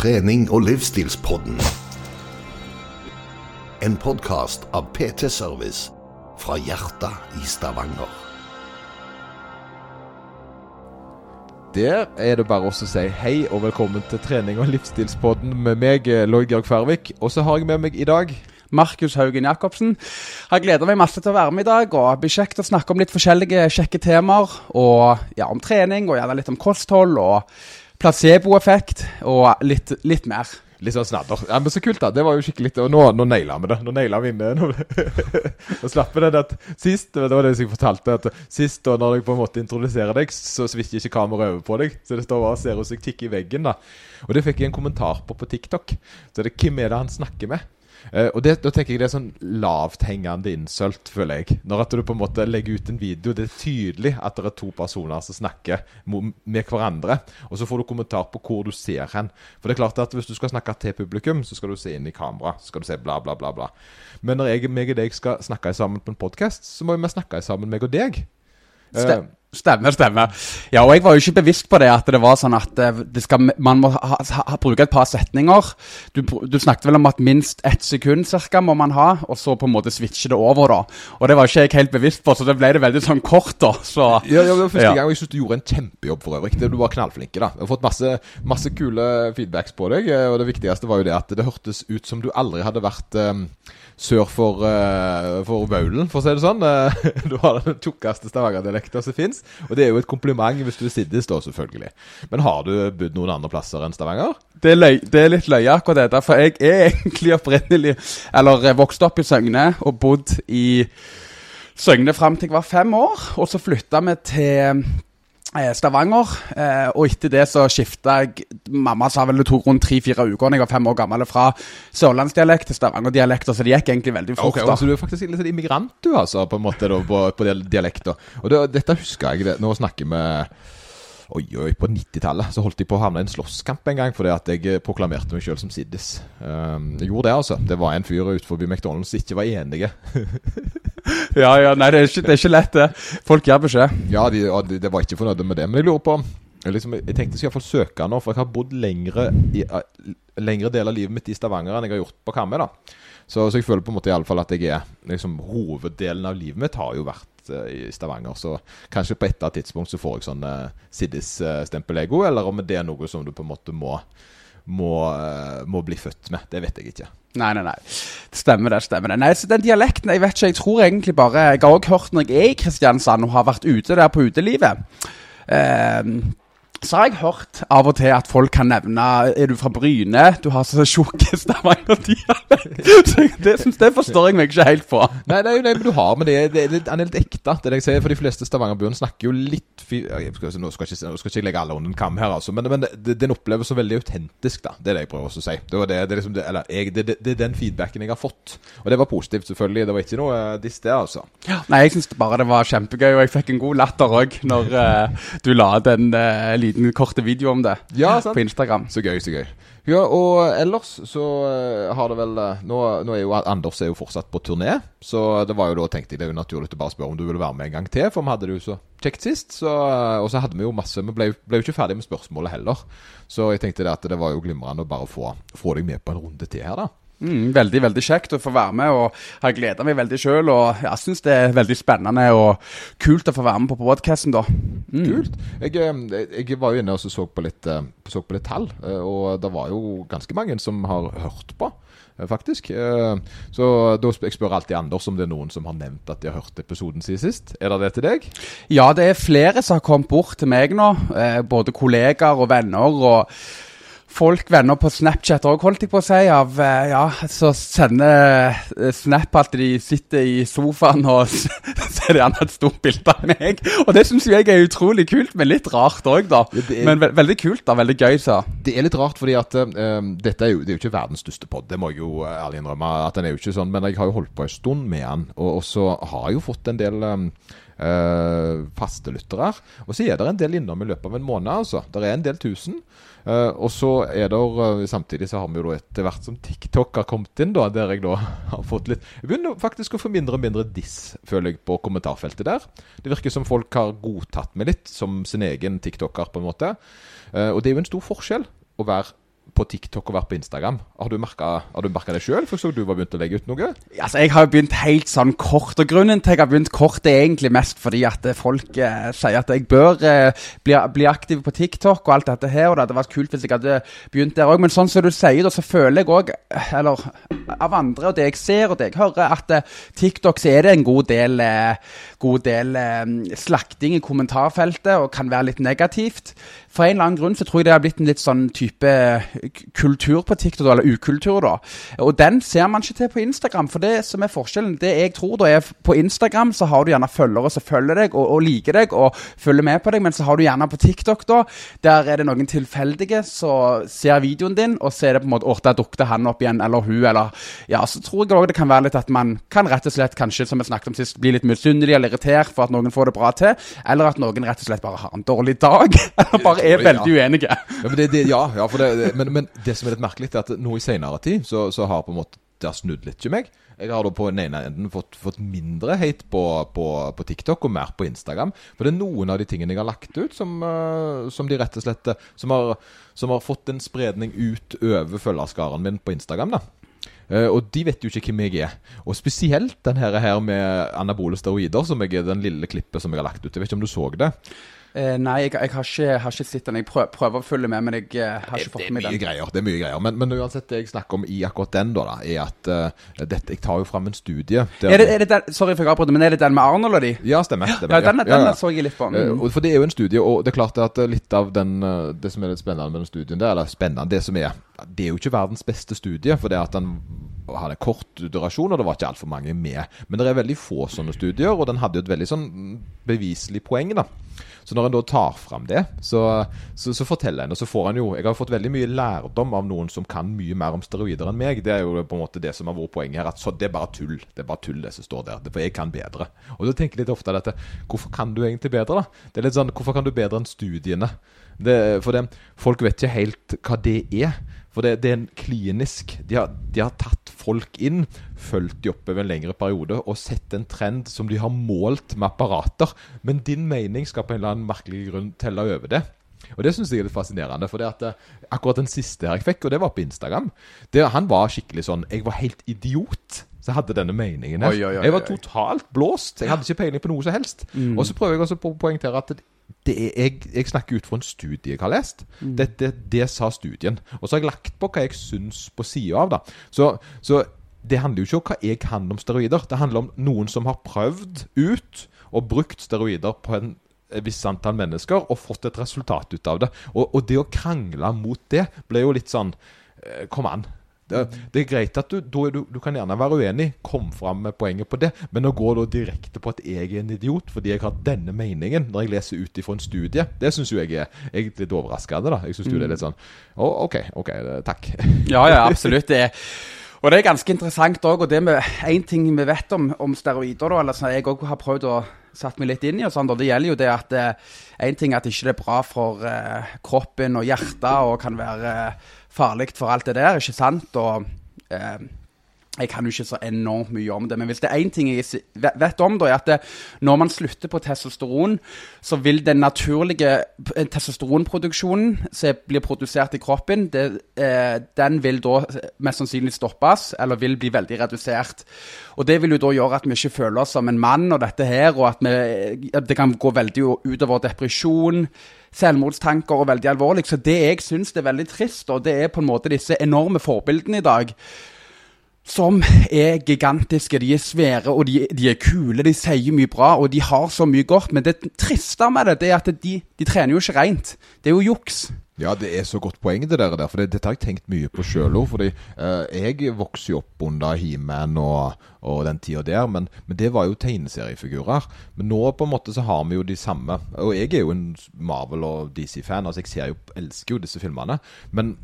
trening- og livsstilspodden. En podkast av PT Service fra hjertet i Stavanger. Der er det bare å si hei og velkommen til trening- og livsstilspodden med meg, Lloyd Georg Færvik. Og så har jeg med meg i dag Markus Haugen Jacobsen. Jeg gleder meg masse til å være med i dag. og blir kjekt å snakke om litt forskjellige kjekke temaer. Og ja, om trening, og gjerne litt om kosthold og placeboeffekt og litt, litt mer. Litt sånn snadder. Ja, men Så kult, da. Det var jo skikkelig Og nå, nå naila vi det. Nå naila vi inn Nå, nå slapp vi det at sist Det var det jeg fortalte. At sist da når jeg på en måte introduserer deg, så svikker ikke kameraet over på deg. Så det står bare ser hos deg tikke i veggen. da Og det fikk jeg en kommentar på på TikTok. Så det er hvem er det han snakker med? Uh, og det, da tenker jeg det er sånn lavthengende insult, føler jeg. Når at du på en måte legger ut en video, det er tydelig at det er to personer som snakker med hverandre. Og så får du kommentar på hvor du ser hen. For det er klart at hvis du skal snakke til publikum, så skal du se inn i kamera. Så skal du se bla, bla, bla. bla. Men når jeg, meg og deg skal snakke sammen på en podkast, så må vi snakke sammen, meg og deg. Uh, Stemmer, stemmer. Ja, og jeg var jo ikke bevisst på det, at det var sånn at skal, man må ha, ha, bruke et par setninger. Du, du, snakket vel om at minst ett sekund cirka må man ha, og så på en måte switche det over, da. Og det var ikke jeg helt bevisst på, så det ble det veldig sånn kort, da. Så, ja, ja, det var første ja. gang, og jeg syns du gjorde en kjempejobb for øvrig. Du var knallflink, da. Jeg har fått masse, masse, kule feedbacks på deg, og det viktigste var jo det at det hørtes ut som du aldri hadde vært um, sør for, uh, for Baulen, for å si det sånn. du har den tjukkeste stavangerdialekta som fins. Og det er jo et kompliment hvis du er siddis, da, selvfølgelig. Men har du bodd noen andre plasser enn Stavanger? Det er, løy, det er litt løye, akkurat det. For jeg er egentlig opprinnelig Eller vokste opp i Søgne og bodd i Søgne fram til jeg var fem år. Og så flytta vi til Eh, Stavanger. Eh, og etter det så skifta jeg Mamma sa vel det tok rundt tre-fire uker da jeg var fem år gammel, fra sørlandsdialekt til stavangerdialekt. Så det gikk egentlig veldig fort. Okay, så du er faktisk litt sånn immigrant, du, altså, på en måte, da, på, på dialekter. Og det, dette husker jeg. Det. Nå snakker vi Oi, oi, på 90-tallet så holdt jeg på å havne i en slåsskamp en gang fordi at jeg eh, proklamerte meg sjøl som siddis. Um, jeg gjorde det, altså. Det var en fyr utenfor McDonald's som ikke var enige. ja, ja, nei, det er, ikke, det er ikke lett, det. Folk gir beskjed. Ja, de, de, de, var ikke fornøyde med det. Men jeg lurer på Jeg, liksom, jeg tenkte jeg skal iallfall søke nå, for jeg har bodd lengre, i, uh, lengre del av livet mitt i Stavanger enn jeg har gjort på Karmøy. Så, så, jeg føler på en måte i alle fall at jeg er liksom, Hoveddelen av livet mitt har jo vært i Stavanger. Så kanskje på et eller annet tidspunkt så får jeg sånn uh, Siddis-stempel-ego, eller om det er noe som du på en måte må, må, må bli født med. Det vet jeg ikke. Nei, nei, nei. Det Stemmer det. stemmer det. Nei, så Den dialekten Jeg vet ikke, jeg tror egentlig bare Jeg har også hørt når jeg er i Kristiansand og har vært ute der på utelivet. Uh, så har jeg hørt av og til at folk kan nevne Er du fra Bryne? Du har så tjukk stavangerdialekt. det, det forstår jeg meg ikke helt på. Nei, nei, nei men du har men det. det er litt, han er litt ekte. Det er jeg sier, For de fleste stavangerbuene snakker jo litt jeg skal, Nå skal jeg ikke, skal ikke legge alle under en kam her, altså. Men, men det, den oppleves så veldig autentisk, da. Det er det jeg prøver å si. Det, det, det, liksom eller, jeg, det, er den feedbacken jeg har fått. Og det var positivt, selvfølgelig. Det var ikke noe uh, diss, det, altså. Ja, nei, jeg syns bare det var kjempegøy, og jeg fikk en god latter òg når uh, du la den uh, liten korte video om det ja, sant? på Instagram. Så gøy, så gøy. Ja, og ellers så uh, har det vel uh, nå, nå, er jo Anders er jo fortsatt på turné, så det var jo da tenkte jeg det er jo naturlig å bare spørre om du ville være med en gang til, for vi hadde det jo så kjekt sist. Så, uh, og så hadde vi jo masse Vi ble, ble, jo ikke ferdig med spørsmålet heller, så jeg tenkte det at det var jo glimrende å bare få, få deg med på en runde til her, da. Mm, veldig veldig kjekt å få være med. og Har gleda meg veldig sjøl. Og jeg syns det er veldig spennende og kult å få være med på podkasten. Mm. Kult. Jeg, eh, jeg, var jo inne og så, så, på litt, eh, så på litt tall, eh, og det var jo ganske mange som har hørt på. Faktisk. Så da jeg spør alltid Anders om det er noen som har nevnt at de har hørt episoden siden sist. Er det det til deg? Ja, det er flere som har kommet bort til meg nå. Både kollegaer og venner. og folk, venner på Snapchat òg, holdt jeg på å si, av eh, ja, så sender eh, Snap at de sitter i sofaen og ser gjerne et stort bilde av meg. Og det syns jeg er utrolig kult, men litt rart òg, da. Ja, er, men ve veldig kult, da. Veldig gøy, så. Det er litt rart, fordi at um, dette er jo, det er jo ikke verdens største pod, det må jeg jo ærlig innrømme. at den er jo ikke sånn, Men jeg har jo holdt på en stund med den, og, og så har jeg jo fått en del um, uh, faste lyttere. Og så er det en del innom i løpet av en måned, altså. Det er en del tusen. Uh, og så er det uh, Samtidig så har vi jo etter hvert som TikTok har kommet inn, da, der jeg da har fått litt Jeg begynner faktisk å få mindre og mindre diss, føler jeg, på kommentarfeltet der. Det virker som folk har godtatt meg litt som sin egen TikToker, på en måte. Uh, og det er jo en stor forskjell å være på TikTok og vært på Instagram. Har du merka det sjøl? For så du var begynt å legge ut noe? Altså, Jeg har begynt helt sånn kort. Og grunnen til jeg har begynt kort, er egentlig mest fordi at eh, folk eh, sier at jeg bør eh, bli, bli, aktiv på TikTok og alt dette her. Og det hadde vært kult hvis jeg hadde begynt der òg. Men sånn som du sier, da, så føler jeg òg, eller av andre og det jeg ser og det jeg hører, at eh, TikTok så er det en god del, eh, god del slakting i kommentarfeltet og kan være litt negativt for en eller annen grunn så tror jeg det har blitt en litt sånn type eh, kultur på TikTok, eller ukultur, da. Og den ser man ikke til på Instagram. For det som er forskjellen, det jeg tror da er på Instagram, så har du gjerne følgere som følger deg og, og, liker deg og følger med på deg, men så har du gjerne på TikTok, da, der er det noen tilfeldige som ser videoen din, og så er det på en måte Å, der dukket han opp igjen, eller hun, eller Ja, så tror jeg òg det kan være litt at man kan rett og slett, kanskje, som vi snakket om sist, bli litt misunnelig eller irritert for at noen får det bra til, eller at noen rett og slett bare har en dårlig dag. eller bare er veldig uenige. Ja, men det, det, ja, ja det, men, men, det som er litt merkelig, er at nå i senere tid så, så har på en måte det har snudd litt til meg. Jeg har da på den ene enden fått, fått mindre hate på, på, på, TikTok og mer på Instagram. For det er noen av de tingene jeg har lagt ut, som, uh, som de rett og slett som har, som har, fått en spredning ut over følgerskaren min på Instagram. da. Uh, og de vet jo ikke hvem jeg er. Og spesielt den her, her med anabole steroider, som jeg, den lille klippet som jeg har lagt ut. Jeg vet ikke om du så det? Eh, nei, jeg, jeg, har ikke, har, ikke, sett den. Jeg prøver, prøver, å følge med, men jeg uh, har ikke fått med den. Greier, det er mye greier. Men, men, uansett, det jeg snakker om i akkurat den, da, er at uh, dette, jeg tar jo fram en studie er det, er det den, Sorry for jeg avbryter, men er det den med Arnold og de? Ja, stemmer. stemmer ja, den, den, ja. så jeg litt på. Mm. for det er jo en studie, og det er klart at litt av den, det som er litt spennende med den studien, der, eller spennende, det som er Det er jo ikke verdens beste studie, for det at den hadde kort durasjon, og det var ikke altfor mange med. Men det er veldig få sånne studier, og den hadde jo et veldig sånn beviselig poeng. da så når en da tar fram det, så, så, så forteller en, og så får en jo Jeg har fått veldig mye lærdom av noen som kan mye mer om steroider enn meg. Det er jo på en måte det som har vært poenget her. At så, det er bare tull. Det er bare tull, det som står der. For jeg kan bedre. Og da tenker jeg litt ofte dette Hvorfor kan du egentlig bedre, da? Det er litt sånn Hvorfor kan du bedre enn studiene? Det, for det, folk vet ikke helt hva det er. For det, det er en klinisk de har, de har, tatt folk inn, fulgt de opp over en lengre periode og sett en trend som de har målt med apparater. Men din mening skal på en eller annen merkelig grunn telle over det. Og Det syns jeg er litt fascinerende. For det at eh, akkurat den siste her jeg fikk, og det var på Instagram det, Han var skikkelig sånn Jeg var helt idiot. Så jeg hadde denne meningen her. Oi, oi, oi, jeg var totalt blåst. Jeg hadde ikke peiling på noe som helst. Mm. Og så prøver jeg også å poengtere at er, jeg, jeg, snakker ut fra en studie jeg har lest. Mm. Det, det, det, sa studien. Og så har jeg lagt på hva jeg syns på sida av. det. Så, så, det handler jo ikke om hva jeg kan om steroider. Det handler om noen som har prøvd ut og brukt steroider på en visst antall mennesker og fått et resultat ut av det. Og, og det å krangle mot det ble jo litt sånn eh, Kom an. Det, det, er greit at du, du, du, kan gjerne være uenig, kom fram med poenget på det, men å gå da direkte på at jeg er en idiot fordi jeg har denne meningen når jeg leser ut ifra en studie, det syns jo jeg er egentlig litt overraskende. da. Jeg syns mm. det er litt sånn Å, OK, ok, takk. Ja, ja, absolutt. det er og det er ganske interessant òg. Og det med én ting vi vet om, om steroider, da, eller som jeg òg har prøvd å satt meg litt inn i, og sånn, da, det gjelder jo det at én eh, ting er at det ikke er bra for eh, kroppen og hjertet og kan være eh, farlig for alt det der, ikke sant? Og eh, jeg kan jo ikke så enormt mye om det, men hvis det er én ting jeg vet om, da, er at det, når man slutter på testosteron, så vil den naturlige eh, testosteronproduksjonen som blir produsert i kroppen, det, eh, den vil da mest sannsynlig stoppes, eller vil bli veldig redusert. Og Det vil jo da gjøre at vi ikke føler oss som en mann og dette her, og at, vi, det kan gå veldig utover depresjon selvmordstanker og veldig alvorlig. Så det jeg syns er veldig trist, og det er på en måte disse enorme forbildene i dag. Som er gigantiske, de er svære og de, de, er kule, de sier mye bra og de har så mye godt. Men det triste med det, det er at de, de trener jo ikke rent. Det er jo juks. Ja, det er så godt poeng det der. For det, dette har jeg tenkt mye på sjøl òg. Fordi eh, jeg vokste jo opp under He-Man og, og, den tida der. Men, men, det var jo tegneseriefigurer. Men nå på en måte så har vi jo de samme. Og jeg er jo en Marvel- og DC-fan. Altså jeg jo, elsker jo disse filmene. Men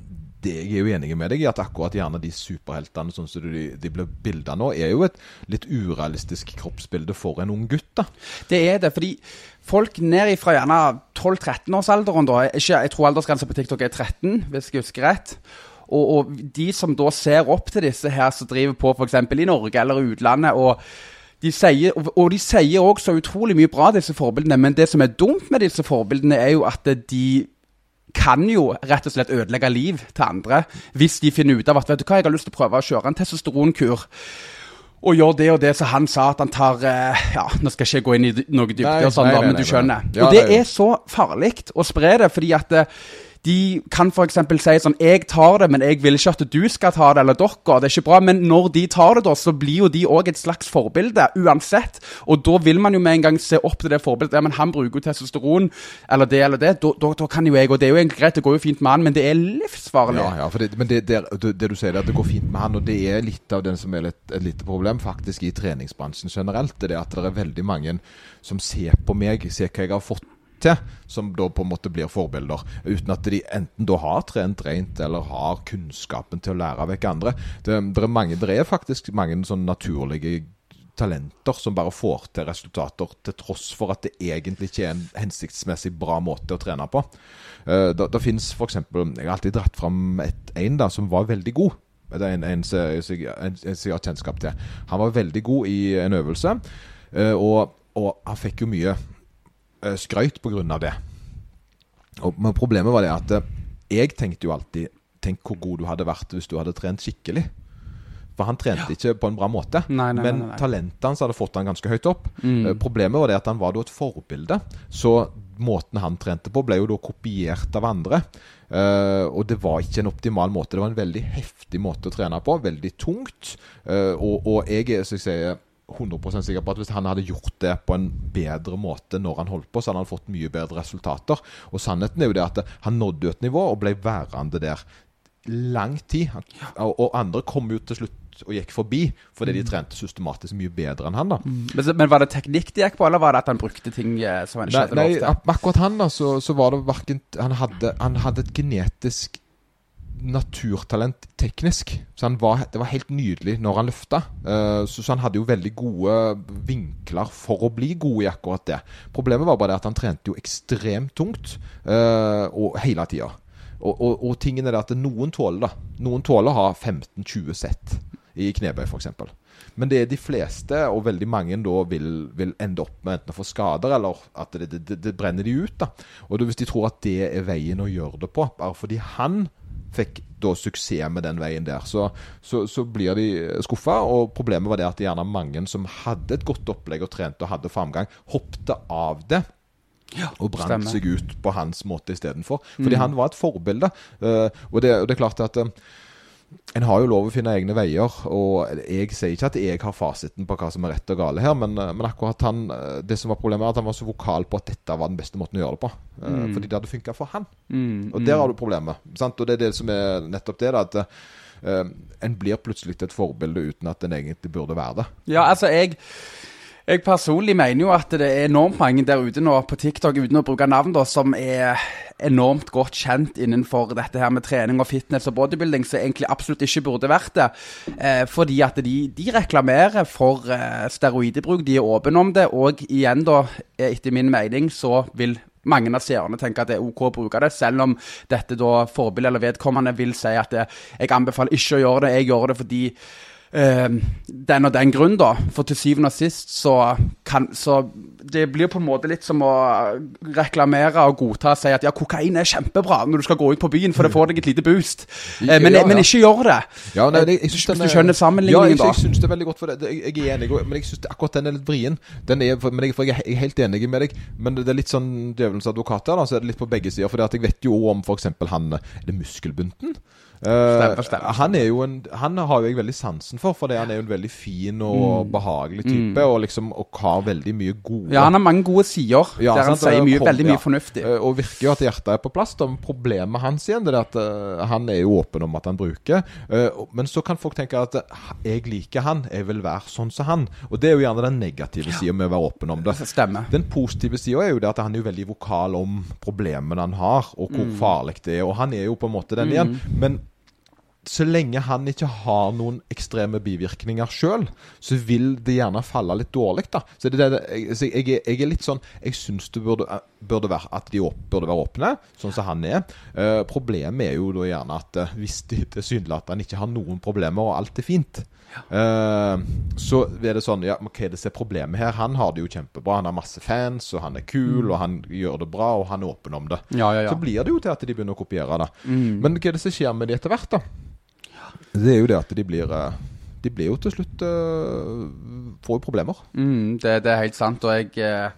det jeg er jo enig med deg i at akkurat gjerne de superheltene sånn som de, de blir bilda nå, er jo et litt urealistisk kroppsbilde for en ung gutt. da. Det er det, fordi folk ned fra gjerne 12-13-årsalderen, da ikke, Jeg tror aldersgrensa på TikTok er 13, hvis jeg husker rett. Og, og, de som da ser opp til disse her som driver på f.eks. i Norge eller utlandet og de sier, og de sier også så utrolig mye bra, disse forbildene, men det som er dumt med disse forbildene, er jo at de kan jo rett og slett ødelegge liv til andre hvis de finner ut av at vet du hva, jeg har lyst til å prøve å kjøre en testosteronkur. Og gjør det og det som han sa at han tar eh, Ja, nå skal jeg ikke gå inn i noe og sånn, men du skjønner. og det er så farlig å spre det, fordi at eh, de kan f.eks. si sånn 'Jeg tar det, men jeg vil ikke at du skal ta det', eller 'dere'. Det er ikke bra. Men når de tar det, da, så blir jo de òg et slags forbilde, uansett. Og da vil man jo med en gang se opp til det forbildet. Ja, men han bruker jo testosteron, eller det eller det. Da, da, da kan jo jeg, og det er jo egentlig greit, det går jo fint med han, men det er livsfarlig. Ja, ja, for det, men det, det, det, det du sier, er at det går fint med han, og det er litt av det som er litt, et lite problem faktisk i treningsbransjen generelt. Det er at det er veldig mange som ser på meg, ser hva jeg har fått til, som da på en måte blir forbilder. Uten at de enten da har trent rent, eller har kunnskapen til å lære vekk andre. Det, det, er mange, det er faktisk mange sånn naturlige talenter som bare får til resultater, til tross for at det egentlig ikke er en hensiktsmessig bra måte å trene på. Uh, det det finnes f.eks. Jeg har alltid dratt fram en da, som var veldig god. Det er en, en, en, en jeg har kjennskap til. Han var veldig god i en øvelse, uh, og, og han fikk jo mye skrøyt pga. det. Og, men problemet var det at eh, jeg tenkte jo alltid Tenk hvor god du hadde vært hvis du hadde trent skikkelig. For han trente ikke på en bra måte. Nei, nei, men nei, nei. talentet hans hadde fått han ganske høyt opp. Mm. Eh, Problemet var det at han var da et forbilde. Så måten han trente på, ble jo da kopiert av andre. Uh, og det var ikke en optimal måte. Det var en veldig heftig måte å trene på. Veldig tungt. Uh, og, og jeg er som jeg sier, 100 sikker på at hvis han hadde gjort det på en bedre måte når han holdt på, så hadde han fått mye bedre resultater. Og sannheten er jo det at han nådde et nivå og ble værende der lang tid. Og, andre kom jo til slutt og gikk forbi fordi de trente systematisk mye bedre enn han. da Men, men var det teknikk de gikk på, eller var det at han brukte ting eh, som han ikke hadde lov til? Nei, akkurat han da så, så var det hverken han han hadde et genetisk naturtalent teknisk. Så han var, det var helt nydelig når han løfta. Eh, så, han hadde jo veldig gode vinkler for å bli god i akkurat det. Problemet var bare det at han trente jo ekstremt tungt eh, og hele tida. Og, og, og tingen er det at noen tåler da Noen tåler å ha 15-20 sett i knebøy, f.eks. Men det er de fleste, og veldig mange da vil, vil ende opp med enten å få skader, eller at det, det, det brenner de ut. da Og hvis de tror at det er veien å gjøre det på, bare fordi han fikk da suksess med den veien der, så, så, så blir de skuffa. Og problemet var det at gjerne mange som hadde et godt opplegg og trente og hadde framgang, hoppte av det. og brant seg ut på hans måte istedenfor. Fordi han var et forbilde. Uh, og, det, og det er klart at eh, en har jo lov å finne egne veier, og jeg sier ikke at jeg har fasiten på hva som er rett og gale her, men, eh, men akkurat han eh, Det som var problemet, er at han var så vokal på at dette var den beste måten å gjøre det på. Mm. Fordi det hadde funka for han. Mm, Og der har du problemet. Sant? Og det er det som er nettopp det, da, at uh, en blir plutselig et forbilde uten at en egentlig burde være det. Ja, altså, jeg jeg personlig mener jo at det er enormt mange der ute nå på TikTok, uten å bruke navn, da, som er enormt godt kjent innenfor dette her med trening og fitness og bodybuilding, som egentlig absolutt ikke burde vært det. Eh, fordi at de, de reklamerer for eh, steroidebruk, de er åpne om det, og igjen da, eh, etter min mening, så vil mange av seerne tenker at det er OK å bruke det, selv om dette da forbildet eller vedkommende vil si at det, jeg anbefaler ikke å gjøre det, jeg gjør det fordi eh, den og den grunn, da. For til syvende og sist så kan Så det blir på en måte litt som å reklamere og godta og si at ja, kokain er kjempebra når du skal gå ut på byen, for det får deg et lite boost. Eh, men, Ja, ja. men ikke gjør det. Ja, nei, det, jeg synes Hvis du er- skjønner sammenligningen, ja, jeg, da. jeg synes det er veldig godt for det. jeg, jeg er enig, men jeg synes akkurat den er litt vrien. Den er, men jeg, for jeg, er- jeg er helt enig med deg, men det er litt sånn djevelens advokat her, da, så er det litt på begge sider. For jeg vet jo om f.eks. han Er det muskelbunten? Eh, Stemmer, stemmer. Han er jo en Han har jo jeg veldig sansen for, for han er jo en veldig fin og behagelig type, og liksom og har veldig mye gode Mm. Ja, han har mange gode sider Ja, der han sier mye, kom- veldig mye ja. fornuftig. Eh, Og virker jo at hjertet er på plass. Da. Problemet hans igjen det er at eh, han er jo åpen om at han bruker. Men så kan folk tenke at jeg liker han, jeg vil være sånn som han. Og det er jo gjerne den negative sida med å være åpen om det. Stemmer. Den positive sida er jo det at han er jo veldig vokal om problemene han har, og hvor Mm. farlig det er. Og han er jo på en måte den igjen. Men så lenge han ikke har noen ekstreme bivirkninger sjøl, så vil det gjerne falle litt dårlig, da. Så det, er det, jeg, så jeg, jeg er litt sånn Jeg syns det burde, burde være, at de opp, burde være åpne, sånn som han er. Eh, problemet er jo da gjerne at eh, hvis de tilsynelatende ikke har noen problemer, og alt er fint, Uh, så er det sånn Ja, er det som er problemet her? Han har det jo kjempebra. Han har masse fans, og han er kul, og han gjør det bra, og han er åpen om det. Ja, ja, ja. Så blir det jo til at de begynner å kopiere det. Men hva er det som skjer med de etter hvert, da? Det er jo det at de blir eh, De blir jo til slutt eh, Får jo problemer. Mm, det, det er helt sant, og jeg eh,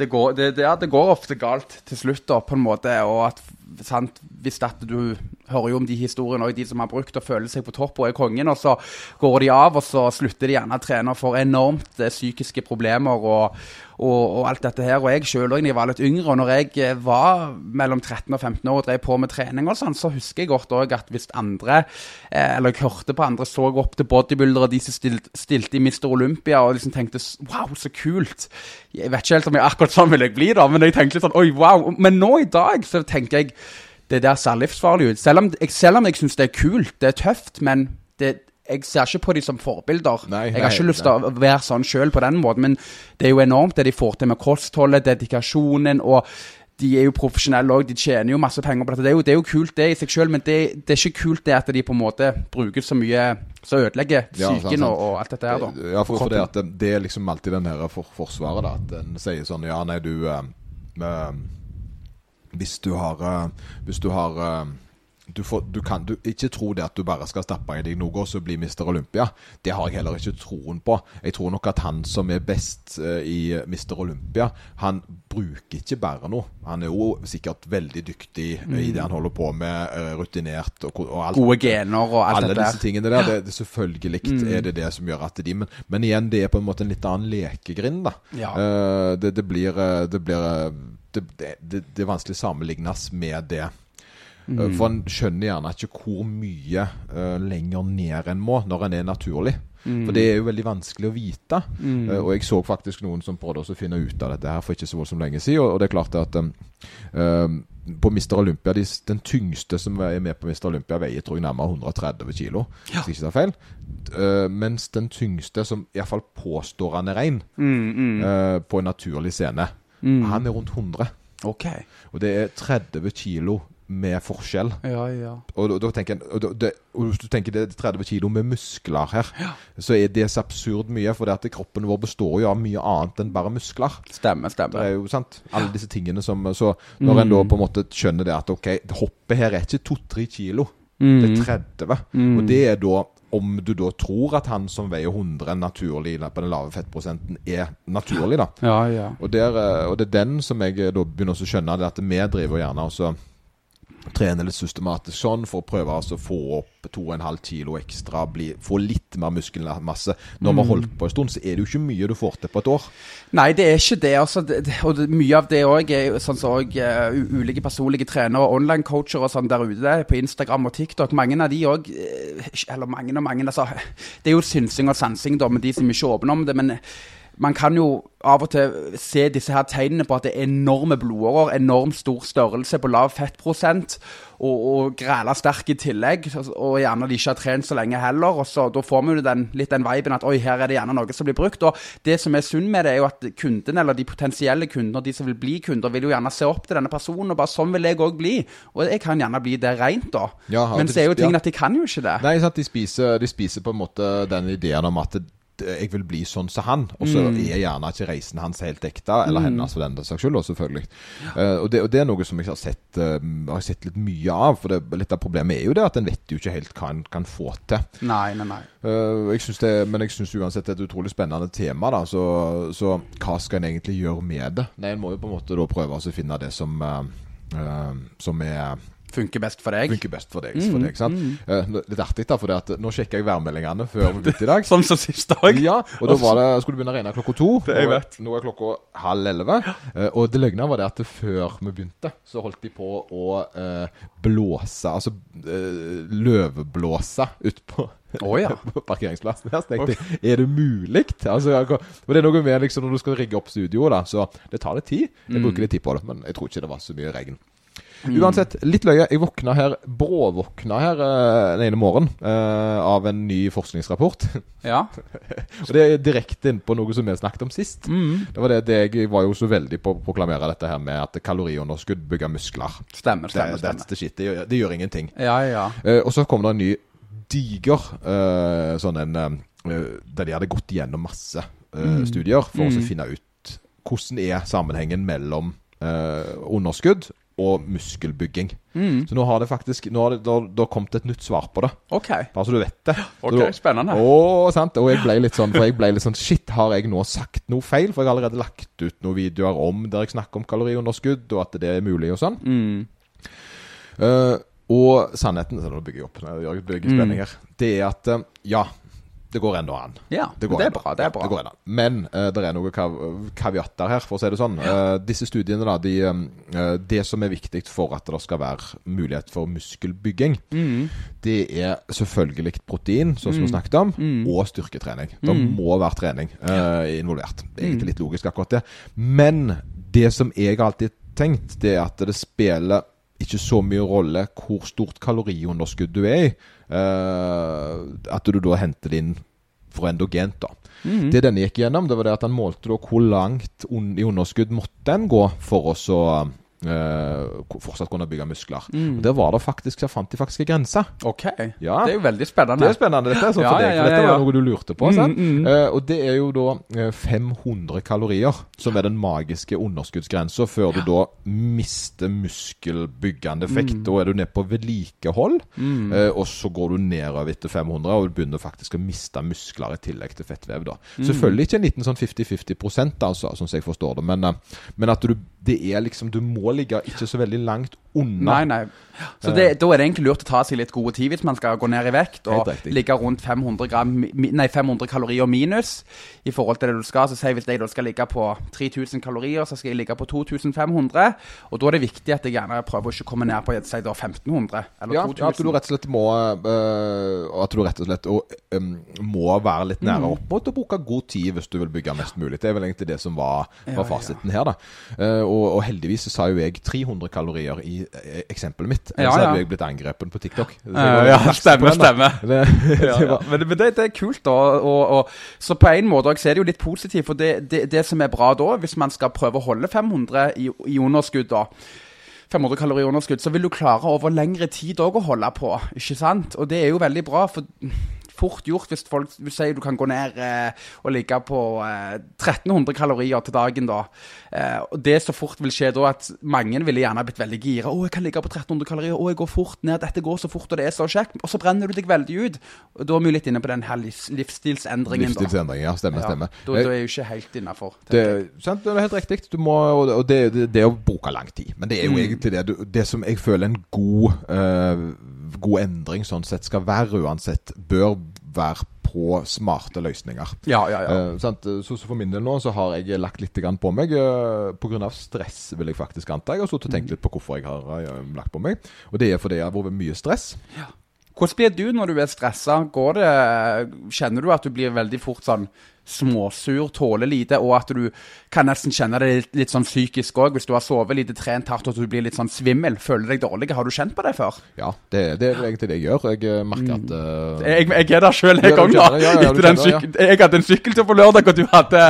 det går, det, ja, det går ofte galt til slutt, da, på en måte. Og at, sant, hvis at du hører jo om de historiene òg, de som har brukt og føler seg på topp og er kongen, og så går de av, og så slutter de gjerne å trene og får enormt psykiske problemer og, og, og, alt dette her. Og jeg sjøl òg, jeg var litt yngre, og når jeg eh, var mellom 13 og 15 år og drev på med trening og sånn, så husker jeg godt òg at hvis andre, eh, eller jeg hørte på andre, så opp til bodybuildere, de som stilte, stilte i Mr. Olympia, og liksom tenkte wow, så kult. Jeg vet ikke helt om jeg akkurat sånn vil jeg bli, da, men jeg tenkte litt sånn oi, wow. Men nå i dag så tenker jeg det der ser livsfarlig ut. Selv om selv om jeg syns det er kult, det er tøft, men det, jeg ser ikke på dem som forbilder. Nei, jeg har ikke lyst til å være sånn sjøl på den måten, men det er jo enormt det de får til med kostholdet, dedikasjonen, og de er jo profesjonelle òg, de tjener jo masse penger på dette. Det er jo, det er jo kult det i seg sjøl, men det, det, er ikke kult det at de på en måte bruker så mye som ødelegger psyken ja, og, og alt dette her, da. Ja, for, for det, at det, er liksom alltid den her for, forsvaret, da. At en sier sånn Ja, nei, du eh, eh, Hvis du har eh, Hvis du har eh, du, får, du kan du, ikke tro det at du bare skal stappe i deg noe og så bli Mr. Olympia. Det har jeg heller ikke troen på. Jeg tror nok at han som er best eh, i Mr. Olympia, han bruker ikke bare noe. Han er jo sikkert veldig dyktig mm. i det han holder på med, eh, rutinert og, og alt. Gode gener og alt Alle dette disse tingene der, det, det selvfølgelig er det det som gjør at de Men, men igjen, det er på en måte en litt annen lekegrind, da. Ja. Eh, det, det blir, eh, det, blir eh, det, det, det, er vanskelig sammenlignes med det. Eh, For en skjønner gjerne ikke hvor mye uh, lenger ned en må når en er naturlig. For det er jo veldig vanskelig å vite. Eh, og jeg så faktisk noen som prøvde å finne ut av dette her for ikke så voldsomt lenge siden. Og, og det er klart at um, um, på Mr. Olympia de, Den tyngste som er med på Mr. Olympia, veier tror jeg nærmere 130 kilo. Hvis jeg ikke tar feil. Uh, mens den tyngste, som iallfall påstår han er rein, eh, på en naturlig scene, han er rundt 100. Okay. Og det er 30 kilo med forskjell. Ja, ja. Og, da- tenker en, og, da- det, og hvis du tenker det er 30 kilo med muskler her, så er det så absurd mye. For det at kroppen vår består jo av mye annet enn bare muskler. Stemmer, Det er jo sant, alle disse tingene som Så når en da på en måte skjønner det at ok, hoppet her er ikke 2-3 kilo, det er 30. Og det er da om du da tror at han som veier 100 naturlig på den lave fettprosenten, er naturlig, da. Ja, ja. Og, der, eh, og det er den som jeg da begynner å skjønne, det at vi driver gjerne også trener litt systematisk sånn for å prøve altså å få opp 2,5 kilo ekstra, bli, få litt mer muskelmasse. Når vi har holdt på en stund, så er det jo ikke mye du får til på et år. Nei, det er ikke det. Altså, det, og det, mye av det òg er sånn som så eh, u- ulike personlige trenere og online-coacher og sånn der ute på Instagram og TikTok. Mange av de òg Eller mange og mange altså, Det er jo synsing og sansing da, med de som ikke åpner om det. men man kan jo av og til se disse her tegnene på at det er enorme blodårer, enormt stor størrelse på lav fettprosent, og, og græla sterk i tillegg, og gjerne de ikke har trent så lenge heller. og så Da får vi jo den, litt den viben at oi, her er det gjerne noe som blir brukt. og Det som er synd med det, er jo at kunden, eller de potensielle kundene, de som vil bli kunder, vil jo gjerne se opp til denne personen, og bare sånn vil jeg òg bli. Og jeg kan gjerne bli det rent, da. Ja, Men så er jo tingen ja. at de kan jo ikke det. Nei, sant, de spiser, de spiser på en måte den ideen om at det, jeg vil bli sånn som han. Og så er gjerne ikke reisen hans helt ekte, eller hennes for den saks skyld, selvfølgelig. Uh, og, det, og det er noe som jeg har sett, uh, har sett litt mye av. For det, litt av problemet er jo det at en vet jo ikke helt hva en kan få til. Nei, nei, nei. Uh, jeg det, men jeg syns uansett det er et utrolig spennende tema. da Så, så hva skal en egentlig gjøre med det? Nei, En må jo på en måte da prøve å finne det som, eh, eh, som er Funker best for deg. funker best for deg. For deg sant? Eh, litt artig, da, for det at nå sjekka jeg værmeldingene før vi begynte i dag. Sånn som sist dag. Ja, og da var det, skulle det begynne å regne klokka to. Det jeg vet. Nå er klokka halv elleve. Uh, og det løgna var det at før vi begynte, så holdt de på å uh, blåse, altså løveblåse løvblåse ut på Å ja. parkeringsplassen her. Så tenkte jeg, er det mulig? Altså, og det er noe med liksom, når du skal rigge opp studioet, da, så det tar litt tid. Jeg bruker litt tid på det, men jeg tror ikke det var så mye regn. Uansett, litt løye. Jeg våkna her, bråvåkna her eh, den ene morgenen eh, av en ny forskningsrapport. Ja. Og det er direkte inn på noe som vi snakket om sist. Mm. Det var det, det Jeg var jo så veldig på å proklamere dette her med at kaloriunderskudd bygger muskler. Stemmer, stemmer. det, stemmer. shit. Det gjør, det gjør ingenting. Ja, ja. Eh, og så kom det en ny diger sånn en Der de hadde gått igjennom masse eh, studier for å finne ut hvordan er sammenhengen mellom eh, underskudd og muskelbygging. Mm. Så nå har det faktisk Nå har det, da, da kommet et nytt svar på det. OK. Bare så du vet det. Ok, Så- spennende. Å, sant. Og jeg ble litt sånn For jeg ble litt sånn Shit, har jeg nå sagt noe feil? For jeg har allerede lagt ut noen videoer om der jeg snakker om kaloriunderskudd, og at det er mulig og sånn. Mm. Uh, og sannheten så Nå bygger jeg opp Nå bygger spenning her. Det er at eh, ja, det går ennå an. Ja, Det, går det er bra. Det er bra. det går ennå. Men uh, det er noen kav kaviatter her, for å si det sånn. Uh, disse studiene, da, de, uh, det som er viktig for at det skal være mulighet for muskelbygging, Mm. det er selvfølgelig protein, sånn som vi snakket om, Mm. og styrketrening. Det må være trening involvert. Det er egentlig litt logisk, akkurat det. Men det som jeg alltid tenkt, det er at det spiller ikke så mye rolle hvor stort kaloriunderskudd du er i. eh, at du da henter det inn for endogent, da. Mm. Det denne gikk gjennom, det var det at han målte da hvor langt un i underskudd måtte en gå for å så eh, fortsatt kunne bygge muskler. Mm. Og Der var det faktisk, der fant de faktisk en grense. OK. Ja. Det er jo veldig spennende. Det er spennende, dette. Sånn Ja, for deg, for dette var noe du lurte på. Mm, mm. Uh, og det er jo da eh, 500 kalorier som er den magiske underskuddsgrensa før du da mister muskelbyggende effekt. Mm. Da er du nede på vedlikehold, uh, og så går du nedover etter 500 og du begynner faktisk å miste muskler i tillegg til fettvev. da. Selvfølgelig ikke en liten sånn 50-50% altså, sånn som jeg forstår det, men, uh, men at du, det er liksom Du må ligge ikke så veldig langt unna. Nei, nei. Så det, da er det egentlig lurt å ta seg litt gode tid hvis man skal gå ned i vekt og ligge rundt 500, gram, nei, 500 kalorier minus i forhold til det du skal. Så si hvis jeg da skal ligge på 3000 kalorier, så skal jeg ligge på 2500. Og da er det viktig at jeg gjerne prøver å ikke komme ned på si da 1500 eller Ja, 2000. ja, at du rett og slett må øh, At du rett og slett og, øh, må være litt nære Mm. opp mot å bruke god tid hvis du vil bygge mest mulig. Det er vel egentlig det som var, var fasiten her, da. Eh, og, og heldigvis så sa jo jeg 300 kalorier i eksempelet mitt. Ja, ja. hadde jeg blitt angrepet på TikTok. Eh, ja, stemmer, stemmer. Det, ja, det ja. Men, men det, det er kult, da. Og, og, så på en måte så er det jo litt positivt. For det, som er bra da, hvis man skal prøve å holde 500 i, i underskudd, da 500 kalorier i underskudd, så vil du klare over lengre tid òg å holde på. ikke sant? Og det er jo veldig bra. for fort gjort hvis folk sier du kan gå ned eh, og ligge på eh, 1300 kalorier til dagen. da. Eh, og Det som fort vil skje da, at mange ville gjerne blitt veldig gira. 'Å, jeg kan ligge på 1300 kalorier. Å, jeg går fort ned. Dette går så fort, og det er så kjekt.' Og så brenner du deg veldig ut. Og Da er vi litt inne på den her livs, livsstilsendringen. da. livsstilsendring, ja. Stemmer, Ja, stemmer. da, da er jeg jo ikke helt innafor. Det, sant, det er helt riktig. Du må, og det, det, det, det er å bruke lang tid. Men det er jo Mm. egentlig det du, Det som jeg føler en god, eh, god endring sånn sett skal være uansett, bør være på smarte løsninger. Ja, ja, ja. Eh, sant? Så, for min del nå så har jeg lagt litt på meg uh, pga. stress, vil jeg faktisk anta. Jeg har sittet og tenkt litt på hvorfor jeg har eh, lagt på meg. Og det er fordi jeg har vært mye stress. Hvordan blir du når du er stressa? Kjenner du at du blir veldig fort sånn småsur, tåler lite, og at du kan nesten kjenne det litt, litt sånn psykisk òg, hvis du har sovet lite, trent hardt og du blir litt sånn svimmel, føler deg dårlig? Har du kjent på det før? Ja, det, det er egentlig det jeg gjør. Jeg eh, merker at uh, Jeg, jeg er der sjøl en gang, da. ja, ja, ja. jeg hadde en sykkeltur på lørdag, og du hadde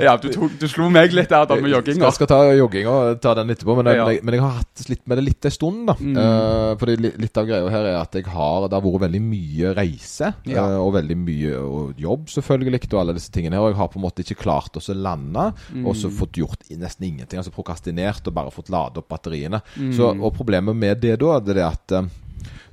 Ja, du, tok, du slo meg litt der da med jogginga. Jeg skal ta jogging og ta den etterpå, men, men, jeg, men jeg har hatt litt med det litt en stund. da Mm. Uh, fordi Litt av greia her er at jeg har det har vært veldig mye reise, eh, og veldig mye og jobb, selvfølgelig, og alle disse tingene her. Og jeg har på en måte ikke klart å lande, Mm. og så fått gjort nesten ingenting. Altså prokastinert og bare fått lade opp batteriene. Mm. Så, og problemet med det da, det er at eh,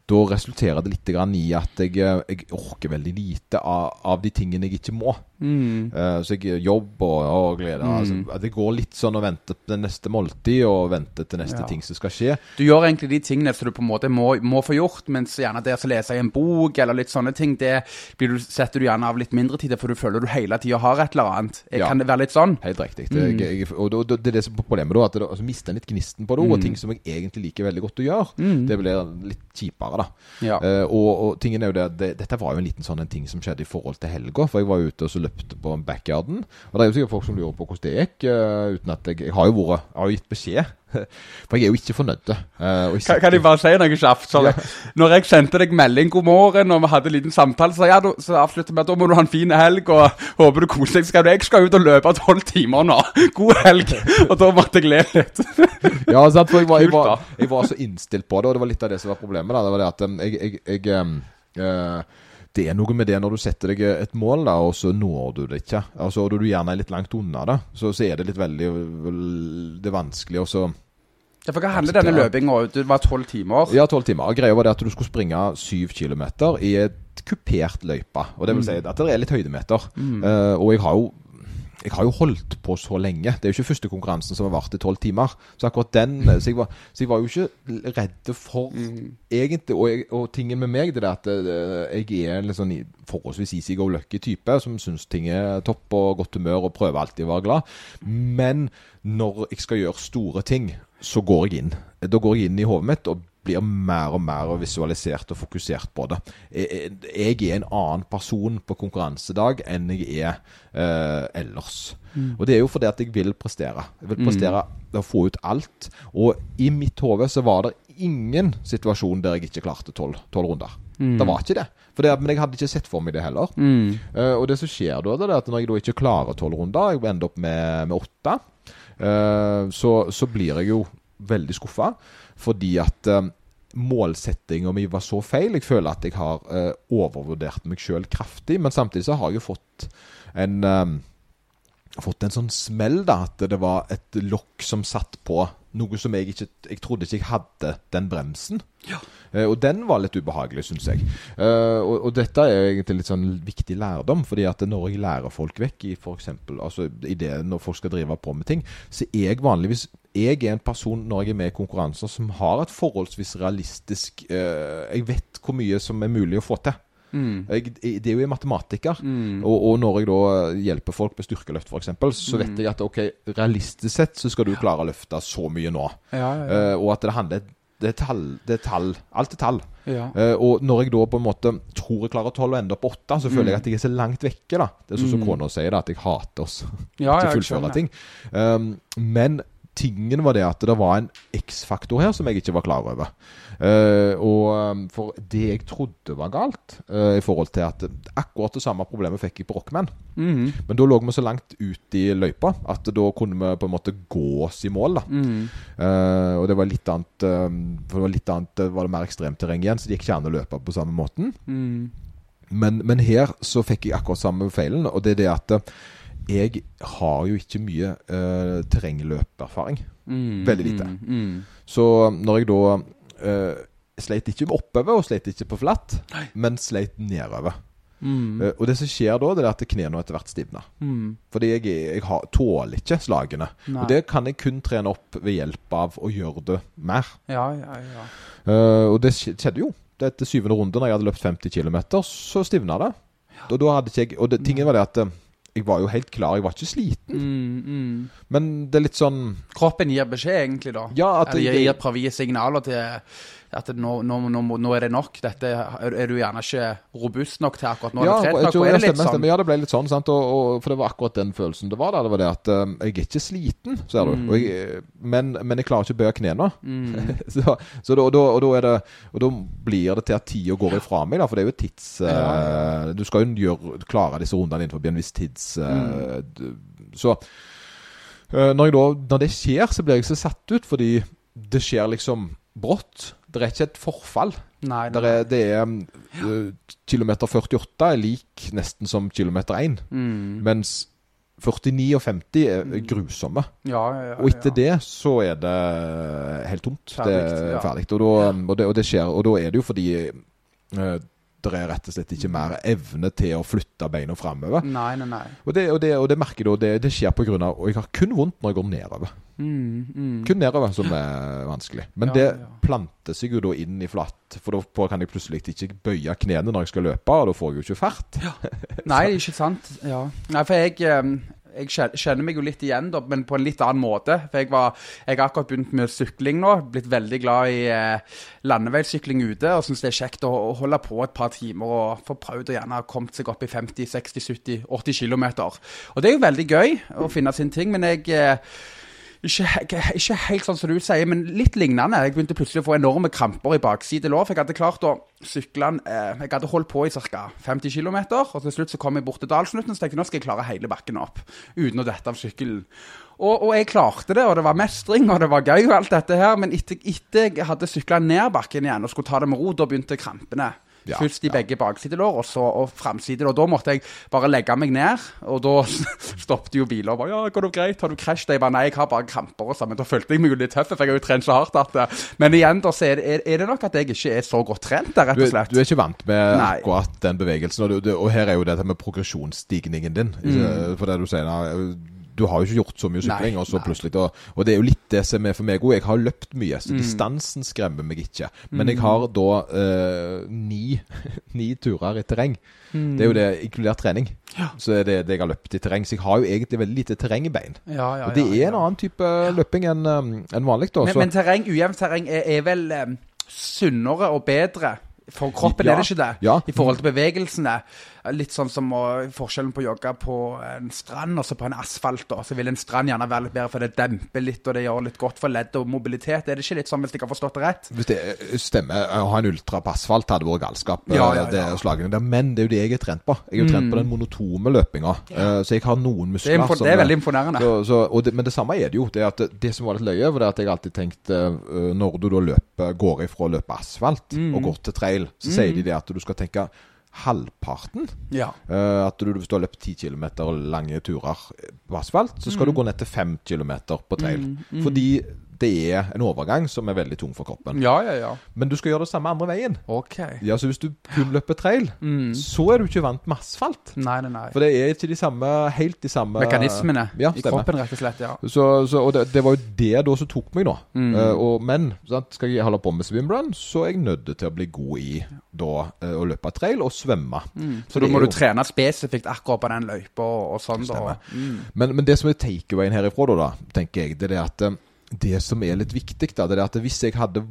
da resulterer det litt grann i at jeg, eh, jeg orker veldig lite av, av de tingene jeg ikke må. Mm. Uh, så jeg jobber og, og glede. Altså, at jeg går litt sånn og venter på det neste måltid, og venter til neste Ja. ting som skal skje. Du gjør egentlig de tingene som du på en måte må, må få gjort, mens gjerne det å lese i en bok eller litt sånne ting, det blir du, setter du gjerne av litt mindre tid til, for du føler du hele tida har et eller annet. Jeg Ja. Kan det være litt sånn? Helt riktig. Mm. Jeg, jeg, og da- det er det som er problemet, da. At det, altså, mister en litt gnisten på det. Mm. Og ting som jeg egentlig liker veldig godt å gjøre, det blir litt kjipere, da. Ja. Uh, og, og tingen er jo det, det Dette var jo en liten sånn en ting som skjedde i forhold til helga. For jeg var ute og så løpte på backyarden. Og det er jo sikkert folk som lurer på hvordan det gikk. Uh, uten at jeg, jeg har jo vært Jeg har jo gitt beskjed For jeg er jo ikke fornøyd. Uh, Kan, kan jeg bare si noe kjapt? Ja. Når jeg sendte deg melding god morgen, og vi hadde en liten samtale, så, ja, så avsluttet vi at da må du ha en fin helg, og håper du koser deg. Skal du, jeg skal ut og løpe tolv timer nå. God helg. Og da måtte jeg le litt. Ja, sant, for jeg var, jeg, var, jeg var så innstilt på det, og det var litt av det som var problemet. Da. Det var det at um, jeg, jeg, jeg um, eh, Det er noe med det når du setter deg et mål, da, og så når du det ikke. Altså, og du gjerne er litt langt unna det, så, så er det litt veldig Det er vanskelig å så Ja, for hva handler denne løpinga om? Det var tolv timer? Ja, tolv timer. Greia var det at du skulle springe syv kilometer i et kupert løype. Og det vil si at det er litt høydemeter. Eh, og jeg har jo jeg har jo holdt på så lenge. Det er jo ikke første konkurransen som har vart i tolv timer. Så akkurat den Så jeg var, så jeg var jo ikke redd for egentlig Og, jeg, og tingen med meg det er at eh, jeg er en sånn forholdsvis easy go lucky type som syns ting er topp og godt humør og prøver alltid å være glad. Men når jeg skal gjøre store ting, så går jeg inn. Da går jeg inn i hodet mitt og blir mer og mer visualisert og fokusert på det. Jeg, jeg er en annen person på konkurransedag enn jeg er eh, ellers. Og det er jo fordi at jeg vil prestere. Jeg vil prestere å få ut alt. Og i mitt hode så var det ingen situasjon der jeg ikke klarte tolv runder. Det var ikke det. Det. Men jeg hadde ikke sett for meg det heller. Eh, og det som skjer da, det er at når jeg da ikke klarer tolv runder, jeg ender opp med, med åtte, uh, så, så blir jeg jo veldig skuffa. Fordi at uh, målsettinga mi var så feil. Jeg føler at jeg har uh, overvurdert meg sjøl kraftig. Men samtidig så har jeg fått en eh, fått en sånn smell, da. At det var et lokk som satt på noe som jeg ikke Jeg trodde ikke jeg hadde den bremsen. Eh, og den var litt ubehagelig, syns jeg. Uh, og, og dette er egentlig litt sånn viktig lærdom. fordi at når jeg lærer folk vekk i eksempel, altså i det når folk skal drive på med ting, så er jeg vanligvis jeg er en person når jeg er med i konkurranser som har et forholdsvis realistisk eh, Jeg vet hvor mye som er mulig å få til. Mm. jeg- det er jo en matematiker. Og, og når jeg da hjelper folk med styrkeløft f.eks., så vet jeg at ok, realistisk sett så skal du klare å løfte så mye nå. Ja, ja, ja. Eh, og at det handler det er tall. Det er tall. Alt er tall. Ja. Eh, og når jeg da på en måte tror jeg klarer tolv og ender opp åtte, så føler jeg at jeg er så langt vekke. da Det er sånn som kona sier, da at jeg hater oss Ja, til å fullføre ting. Um, men tingen var det at det var en X-faktor her som jeg ikke var klar over. Uh, og um, For det jeg trodde var galt, uh, i forhold til at akkurat det samme problemet fikk jeg på Rockman. Mhm. Men da lå vi så langt ut i løypa at da kunne vi på en måte gå oss i mål. da Mm -hmm. uh, Og det var litt annet um, For det var litt annet Var det mer ekstremt terreng igjen, så det gikk ikke an å løpe på samme måten. Mhm. Men, men her så fikk jeg akkurat samme feilen, og det er det at jeg har jo ikke mye uh, terrengløperfaring. Mm, Veldig lite. Mhm. Så når jeg da uh, sleit ikke oppover, og sleit ikke på flatt, men sleit nedover. Eh, og det som skjer da, det er at knærne etter hvert stivner. Mhm. Fordi jeg, jeg har, tåler ikke slagene. Nei. Og det kan jeg kun trene opp ved hjelp av å gjøre det mer. Ja, ja, ja. Uh, og det skjedde jo. Det Etter syvende runde, når jeg hadde løpt 50 km, så stivna det. Og da hadde ikke jeg Og det, tingen var det at jeg var jo helt klar, jeg var ikke sliten. Mm, mm. Men det er litt sånn Kroppen gir beskjed, egentlig, da. Ja, at Eller det- gir signaler til at nå, nå, nå, nå er det nok. Dette er, du gjerne ikke robust nok til akkurat nå. ja, jeg nok, tror det stemmer, sånn? Ja, det ble litt sånn, sant? Og, og, for det var akkurat den følelsen det var da. Det var det at eh, jeg er ikke sliten, ser du. Mm. Jeg, men, men jeg klarer ikke å bøye knærne. så så da, og, da, og, da det, og da blir det til at tida går ifra meg, da. For det er jo tids eh, Ja, Du skal jo gjøre, klare disse rundene innenfor en viss tids eh, Mm. Så eh, når, da, når det skjer, så blir jeg så satt ut, fordi det skjer liksom brått. Det er ikke et forfall. Nei, nei. er, det er uh, Kilometer 48 er lik nesten som kilometer 1. Mm. Mens 49 og 50 er grusomme. Ja, ja, ja. Og etter det så er det helt tomt. Ferdig, det er ferdig. Og, da, og, det, og det skjer. Og da er det jo fordi uh, det er rett og slett ikke mer evne til å flytte beina framover. Og det, og, og det merker du, og det, det skjer av Og jeg har kun vondt når jeg går nedover. Mm, mm. Kun nedover som er vanskelig. Men Ja, det ja. planter seg jo da inn i flatt. For da kan jeg plutselig ikke bøye knærne når jeg skal løpe, og da får jeg jo ikke fart. Nei, ikke sant. Ja. Nei, for jeg, eh, jeg kjenner meg jo litt igjen, da, men på en litt annen måte. For jeg, var, jeg har akkurat begynt med sykling nå. Blitt veldig glad i eh, landeveissykling ute. Og syns det er kjekt å, å holde på et par timer og få prøvd å gjerne ha kommet seg opp i 50, 60, 70, 80 km. Og det er jo veldig gøy å finne sin ting, men jeg eh, Ikke, ikke helt sånn som du sier, men litt lignende. Jeg begynte plutselig å få enorme kramper i bakside lår. for Jeg hadde klart å sykle eh, Jeg hadde holdt på i ca. 50 km, og til slutt så kom jeg bort til dalsnutten så tenkte nå skal jeg klare hele bakken opp uten å dette av sykkelen. Og, og jeg klarte det, og det var mestring, og det var gøy, og alt dette her, men etter, etter jeg hadde sykla ned bakken igjen og skulle ta det med ro, da begynte krampene. Ja, Først i begge baksidelår, og så og framsidelår. Da måtte jeg bare legge meg ned, og da stoppet jo biler og bare 'Ja, går det greit? Har du krasjet?' Jeg bare 'Nei, jeg har bare kramper', og sånn. Men da følte jeg meg jo litt tøff, for jeg har jo trent så hardt at eh, Men igjen, da, så er det, er, det nok at jeg ikke er så godt trent der, rett og slett. du er ikke vant med Nei. akkurat den bevegelsen. Og, du, og her er jo dette med progresjonsstigningen din. mm. For det du sier nå, Du har jo ikke gjort så mye sykling, Nei, og så nei. plutselig da, Og det er jo litt det som er for meg òg. Jeg har løpt mye, Mm. så distansen skremmer meg ikke. Men jeg har da eh, ni, ni turer i terreng. Det er jo det, inkludert trening. Mm. Ja. Så er det det jeg har løpt i terreng. Så jeg har jo egentlig veldig lite terreng i bein. Ja, ja, Og det er en annen type løping enn en vanlig. da. Men, så- men terreng, ujevnt terreng er, er vel um, sunnere og bedre for kroppen, er det ikke det? I forhold til bevegelsene. Litt sånn som forskjellen på jogge på en strand og så på en asfalt. Da. Så vil en strand gjerne være litt bedre, for det demper litt, og det gjør litt godt for ledd og mobilitet. Er det ikke litt sånn, hvis jeg har forstått det rett? Hvis det stemmer, å ha en ultra på asfalt hadde vært galskap. Ja, ja, ja. det der. Men det er jo det jeg er trent på. Jeg er jo trent på den monotome løpinga. eh, Så jeg har noen Det muskler. er, som- det er veldig imponerende. så, så, det, men det samme er det jo. Det, at det, det som var litt løye, var det at jeg alltid tenkte eh, Når du da løper, går ifra å løpe asfalt Mm. og går til trail, så sier de det at du skal tenke halvparten. Ja. Uh, at du, hvis du har løpt 10 km lange turer på asfalt, så skal du Mm. gå ned til 5 km på trail. Fordi det er en overgang som er veldig tung for kroppen. ja, ja, ja. Men du skal gjøre det samme andre veien. Ok. Ja, Så hvis du kun løper trail, Mm. så er du ikke vant med asfalt. Nei, nei, nei. For det er ikke de samme, helt de samme Mekanismene ja, i kroppen, rett og slett. ja. Så, så, og det, det var jo det da som tok meg, da. Mm. Uh, og, men sant, skal jeg holde på med swimrun, så er jeg nødt til å bli god i da, uh, å løpe trail og svømme. Mm. Så da må jo... du trene spesifikt akkurat på den løypa og, og sånn, da. Mm. Men, men det som er takeawayen herifra, da, da, tenker jeg, det er det at eh, det som er litt viktig, da, det er at hvis jeg hadde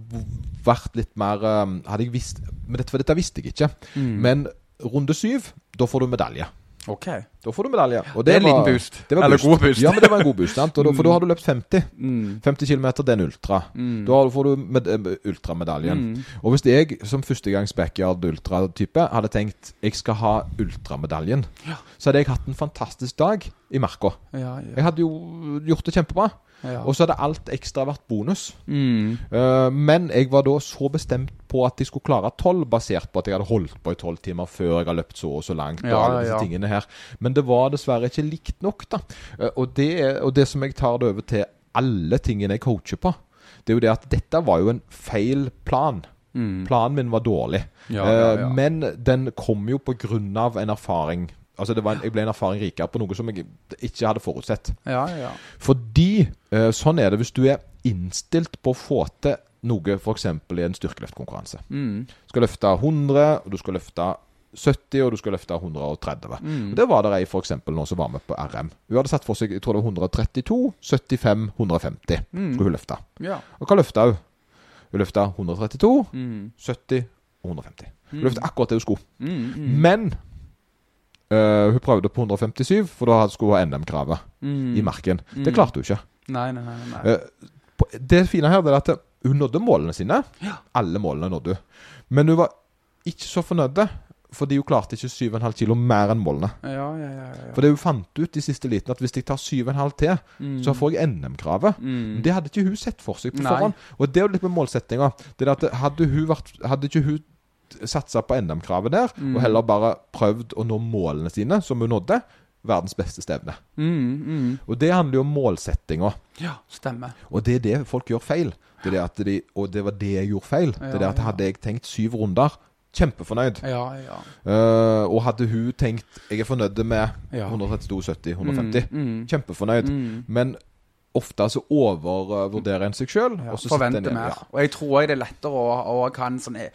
vært litt mer eh, Hadde jeg visst Men dette, dette visste jeg ikke. Mm. Men runde syv, da får du medalje. Ok. Da får du medalje. Og Det er en var- liten boost. Det var Eller boost. god boost. Ja, men det var en god boost. Da, for da har du løpt 50. Mm. 50 km, det er en ultra. Mm. Da får du med, eh, ultramedaljen. Mm. Og hvis jeg som førstegangs backyard ultra-type hadde tenkt jeg skal ha ultramedaljen, så hadde jeg hatt en fantastisk dag i marka. Ja, Jeg hadde jo gjort det kjempebra. Ja. Og så hadde alt ekstra vært bonus. Mm. Uh, men jeg var da så bestemt på at jeg skulle klare tolv, basert på at jeg hadde holdt på i tolv timer før jeg har løpt så og så langt. og alle disse ja. tingene her. Men det var dessverre ikke likt nok. da. Uh, og, det, og det som jeg tar det over til alle tingene jeg coacher på, det er jo det at dette var jo en feil plan. Mm. Planen min var dårlig. Ja, ja, ja. Eh, men den kom jo på grunn av en erfaring. Altså det var en, Jeg ble en erfaring rikere på noe som jeg ikke hadde forutsett. Ja, ja. Fordi eh, sånn er det hvis du er innstilt på å få til noe f.eks. i en styrkeløftkonkurranse. Mm. Du skal løfte 100, og du skal løfte 70, og du skal løfte 130. Mm. Og Det var det ei eksempel nå som var med på RM. Hun hadde satt for seg jeg tror det var 132, 75, 150 Mm. skulle hun løfte. Ja. Og hva løfta hun? Hun løfta 132, Mm. 70 og 150. Hun løfta akkurat det hun skulle. Mm. Mm. Men eh, hun prøvde på 157, for da skulle hun ha NM-kravet Mm. i marken. Mm. Det klarte hun ikke. Nei, nei, nei. nei. Uh, det fine her er at hun nådde målene sine. Ja. Alle målene nådde hun. Men hun var ikke så fornøyd, fordi hun klarte ikke 7,5 kilo mer enn målene. Ja, ja, ja. ja. For det hun fant ut i siste liten, at hvis jeg tar 7,5 til, Mm. så får jeg NM-kravet. Mm. Det hadde ikke hun sett for seg på forhånd. Og det er jo litt med målsettinga. Hadde, hun vært, hadde ikke hun satsa på NM-kravet der, Mm. og heller bare prøvd å nå målene sine, som hun nådde, verdens beste stevne. Mm. Mm. Og det handler jo om målsettinga. Ja, stemmer. Og det er det folk gjør feil. Det er det at de, og det var det jeg gjorde feil. det er det at. Hadde jeg tenkt syv runder, kjempefornøyd. Ja, ja. Uh, og hadde hun tenkt jeg er fornøyd med Ja. 132, 70, 150, Mm. Mm. kjempefornøyd. Mm. Men ofte så overvurderer en seg sjøl. Ja, forventer mer. Ja. Og jeg tror jeg det er lettere å, å kan sånn eh,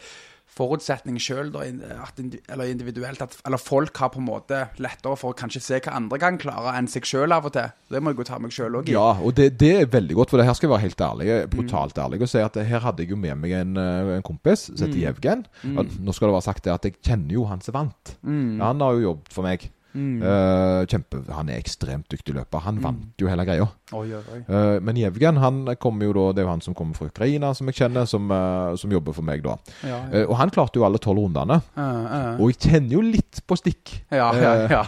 forutsetning sjøl, eller individuelt, at eller folk har på en måte lettere for å kanskje se hva andre kan klare, enn seg sjøl av og til. Det må jeg jo ta meg sjøl òg i. Ja, og det, det er veldig godt, for det her skal jeg være helt ærlig, Mm. brutalt ærlig, og si at her hadde jeg jo med meg en, eh, en kompis som heter Mm. Jevgen. Mm. nå skal det være sagt det at jeg kjenner jo han som vant. Mm. Ja, han har jo jobbet for meg. Eh, kjempe, han er ekstremt dyktig løper. Han vant jo hele greia. Oi, oi, oi. Eh, men Jevgen han kommer jo da Det er jo han som kommer fra Ukraina, som jeg kjenner, som, uh, som jobber for meg da. Ja, ja. Og han klarte jo alle tolv rundene. Og jeg kjenner jo litt på stikk. Ja, ja, ja.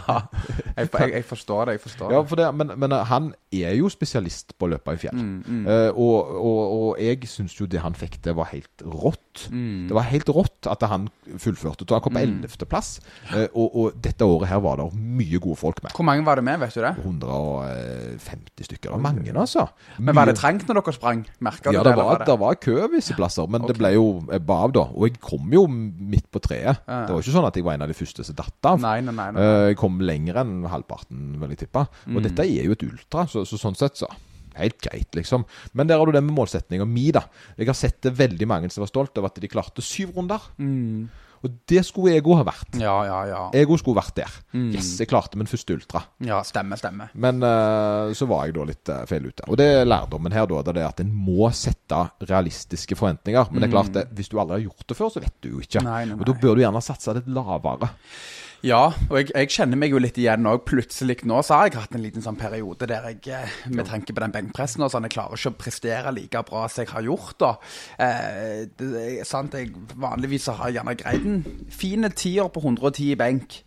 Jeg, jeg, jeg forstår det. jeg forstår Ja, det. for det, men, men han er jo spesialist på å løpe i fjell. Mm, mm, og, og, og jeg syns jo det han fikk til, var helt rått. Mm. Det var helt rått at han fullførte. Så han kom på Mm. 11.-plass. Eh, og, og dette året her var det mye gode folk med. Hvor mange var det med, vet du det? 150 stykker. Det var mange, altså. Men var det Mye- trangt når dere sprang? Merka Ja, det? det Ja, var, det var kø visse plasser, men det ble jo bav av, da. Og jeg kom jo midt på treet. Ja. Det var ikke sånn at jeg var en av de første som datt av. Nei, nei, nei. nei. Uh, Jeg kom lenger enn halvparten, vil jeg tippe. Og Mm. dette er jo et ultra, så, så sånn sett så Helt greit, liksom. Men der har du det med målsettinga mi, da. Jeg har sett det veldig mange som var stolt over at de klarte syv runder. Mm. Og det skulle ego ha vært. Ja, ja, ja. Ego skulle vært der. Mm. Yes, jeg klarte min første ultra. Ja, stemmer, stemmer. Men uh, så var jeg da litt uh, feil ute. Og det er lærdommen her, da. Det er at en må sette realistiske forventninger. Men det er klart, det, hvis du aldri har gjort det før, så vet du jo ikke. Nei, Nei, nei, Og da bør du gjerne satse litt lavere. Ja, og jeg, jeg kjenner meg jo litt igjen òg. Plutselig nå så har jeg hatt en liten sånn periode der jeg eh, med tanke på den benkpressen og sånn, jeg klarer ikke å prestere like bra som jeg har gjort. da. Eh, det sant, jeg Vanligvis har jeg gjerne greid en fine tier på 110 i benk.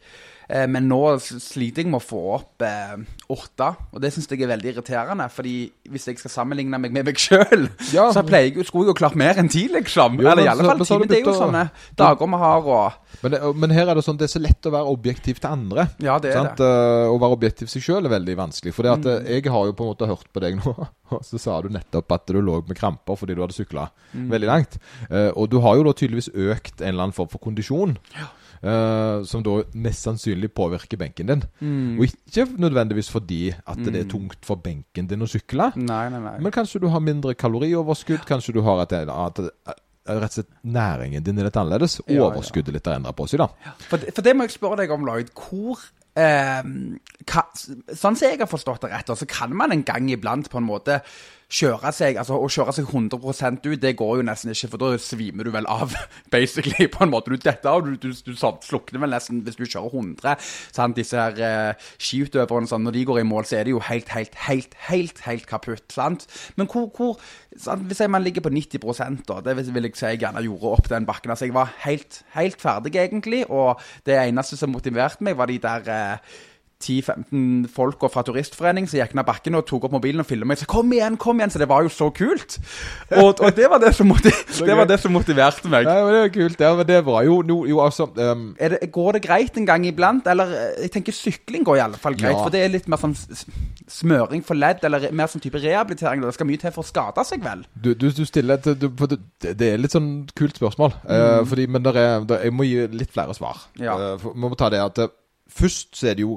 Eh, men nå sliter jeg med å få opp eh, åtte, og det syns jeg er veldig irriterende. fordi hvis jeg skal sammenligne meg med meg sjøl, Ja. så jeg, skulle jeg jo klart mer enn ti, liksom. Jo, Eller i alle fall ti. det er jo sånne dager vi har, og Men, det, men her er det sånn, det er så lett å være objektiv til andre. Ja, det er sant? det. Eh, Å være objektiv seg sjøl er veldig vanskelig. For Mm. jeg har jo på en måte hørt på deg nå, og så sa du nettopp at du lå med kramper fordi du hadde sykla Mm. veldig langt. Eh, og du har jo da tydeligvis økt en eller annen form for kondisjon. Eh, som da mest sannsynlig påvirker benken din. Mm. Og ikke nødvendigvis fordi at det er tungt for benken din å sykle. Nei, nei, nei. Men kanskje du har mindre kalorioverskudd. Kanskje du har et, at rett og slett næringen din er litt annerledes. Ja, ja. Overskuddet litt har endra på seg, da. For, det- for det må jeg spørre deg om, Lloyd. Hvor eh, hva, Sånn som jeg har forstått det rett, så kan man en gang iblant på en måte kjøre seg altså å kjøre seg 100% ut, det går jo nesten ikke, for da svimer du vel av, basically. på en måte. Du detter av, du, du, du slukner vel nesten hvis du kjører 100. Sant? Disse her eh, skiutøverne, sånn, når de går i mål, så er de jo helt, helt, helt, helt helt kaputt. sant? Men hvor, hvor sant? Hvis jeg, man ligger på 90% da, det vil jeg si jeg gjerne gjorde opp den bakken. Altså, jeg var helt, helt ferdig, egentlig, og det eneste som motiverte meg, var de der eh, 10-15 folk fra turistforening som gikk ned bakken og tok opp mobilen og filmet meg. Så kom igjen, kom igjen! Så det var jo så kult. Og, og det, var det, som det var det som motiverte meg. Ja, men Det er kult. Ja, men det var jo Jo, altså um... Det, går det greit en gang iblant? Eller eh, jeg tenker sykling går i alle fall greit. Ja. For det er litt mer sånn smøring for ledd, eller mer sånn type rehabilitering. Det skal mye til for å skade seg, vel? du, du, du stiller et det, det er litt sånn kult spørsmål. eh, fordi, men er, jeg må gi litt flere svar. Mm. Ja. Uh, for, vi må ta det at Først så er det jo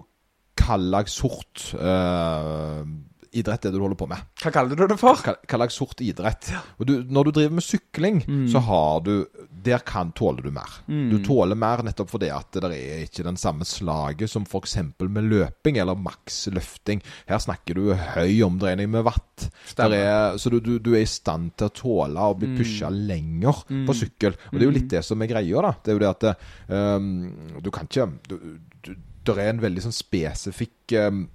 slags sort uh, idrett det du holder på med. Hva kaller du det for? Hva, slags sort idrett. Og du, når du driver med sykling, Mm. så har du Der kan tåler du mer. Du tåler mer nettopp fordi at det er ikke den samme slaget som f.eks. med løping eller maksløfting. Her snakker du høy omdreining med watt. Er, så du, du, du er i stand til å tåle å bli pusha lenger på sykkel. Og det er jo litt det som er greia, da. Det er jo det at um, du kan ikke du, Det er en veldig sånn spesifikk um,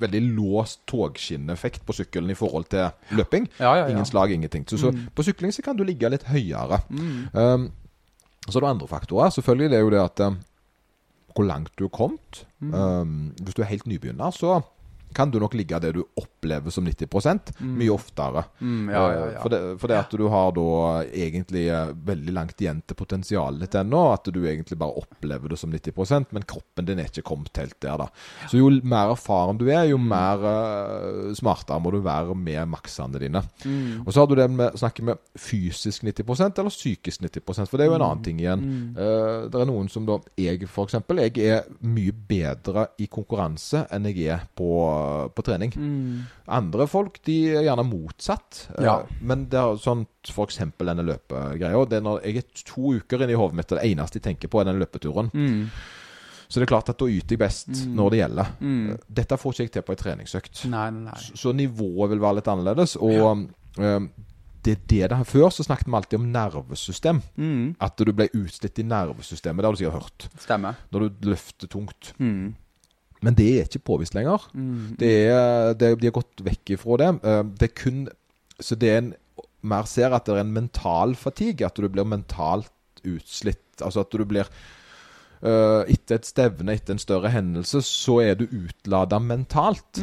Veldig låst togskinneffekt på sykkelen i forhold til løping. Ja, ja, ja. Ingen slag, ingenting. Så, så på sykling så kan du ligge litt høyere. Um, så er det andre faktorer. Selvfølgelig det er jo det at um, hvor langt du er kommet. Um, hvis du er helt nybegynner, så kan du nok ligge det du opplever som 90 mye oftere. Mm, ja, ja, Uh, ja. For, det, for det at du har da egentlig uh, veldig langt igjen til potensialet ditt ennå. At du egentlig bare opplever det som 90% men kroppen din er ikke kommet helt der. da Så jo mer erfaren du er, jo mer uh, smartere må du være med maksene dine. Mm. Og så har du det med snakke med fysisk 90% eller psykisk 90% for det er jo en annen ting igjen. Eh, det er noen som da Jeg, for eksempel, jeg er mye bedre i konkurranse enn jeg er på, på trening. Andre folk de er gjerne motsatt. Eh, Ja. men det er sånn for eksempel denne løpegreia. Det er når jeg er to uker inni hodet mitt, og det eneste jeg tenker på, er den løpeturen. Mm. Så det er klart at da yter jeg best når det gjelder. Mm. Dette får ikke jeg til på ei treningsøkt. Nei, nei. Så nivået vil være litt annerledes. Og um, det er det det Før så snakket vi alltid om nervesystem. Mm. At du ble utslitt i nervesystemet. Det har du sikkert hørt. Stemmer. Når du løfter tungt. Mm. Men det er ikke påvist lenger. Det er, det, de har gått vekk ifra det. Eh, Det er kun Så det er en mer ser at det er en mental fatigue. At du blir mentalt utslitt. Altså at du blir Etter et stevne, etter en større hendelse, så er du utlada mentalt.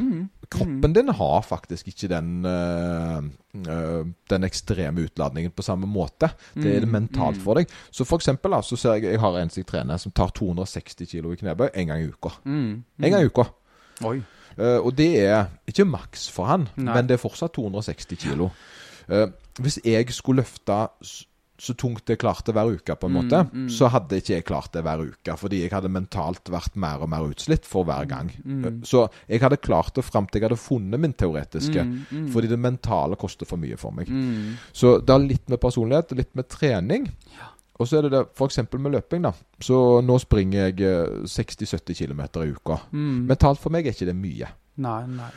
Kroppen din har faktisk ikke den eh, eh, Den ekstreme utladningen på samme måte. Det er det mentalt for deg. Så for eksempel så ser jeg jeg har en som jeg trener som tar 260 kilo i knebøy en gang i uka. En gang i uka. Oi. Eh, og det er ikke maks for han, Nei. men det er fortsatt 260 kilo. Eh, hvis jeg skulle løfte så tungt jeg klarte hver uke, på en måte, så hadde ikke jeg klart det hver uke. Fordi jeg hadde mentalt vært mer og mer utslitt for hver gang. Mm, Så jeg hadde klart det fram til jeg hadde funnet min teoretiske. Fordi det mentale koster for mye for meg. Så det har litt med personlighet, litt med trening. Og så er det det f.eks. med løping. da Så nå springer jeg eh, 60-70 km i uka. Mentalt for meg er ikke det mye. Nei, nei.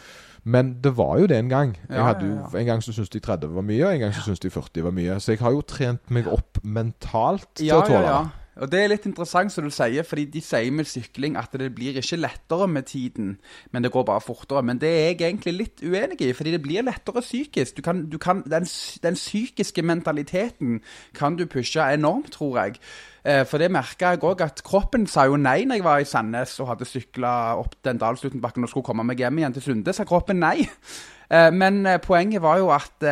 Men det var jo det en gang. Jeg hadde jo. En gang så syntes de 30 var mye, og en gang så syntes de 40 var mye. Så jeg har jo trent meg opp mentalt til å tåle det. Og det er litt interessant som du sier, fordi de sier med sykling at det blir ikke lettere med tiden, men det går bare fortere. Men det er jeg egentlig litt uenig i, fordi det blir lettere psykisk. Du kan, du kan, den, den psykiske mentaliteten kan du pushe enormt, tror jeg. Eh, For det merka jeg òg, at kroppen sa jo nei når jeg var i Sandnes og hadde sykla opp den Dalslutenbakken og skulle komme meg hjem igjen til Sunde. Sa kroppen nei. Eh, Men eh, poenget var jo at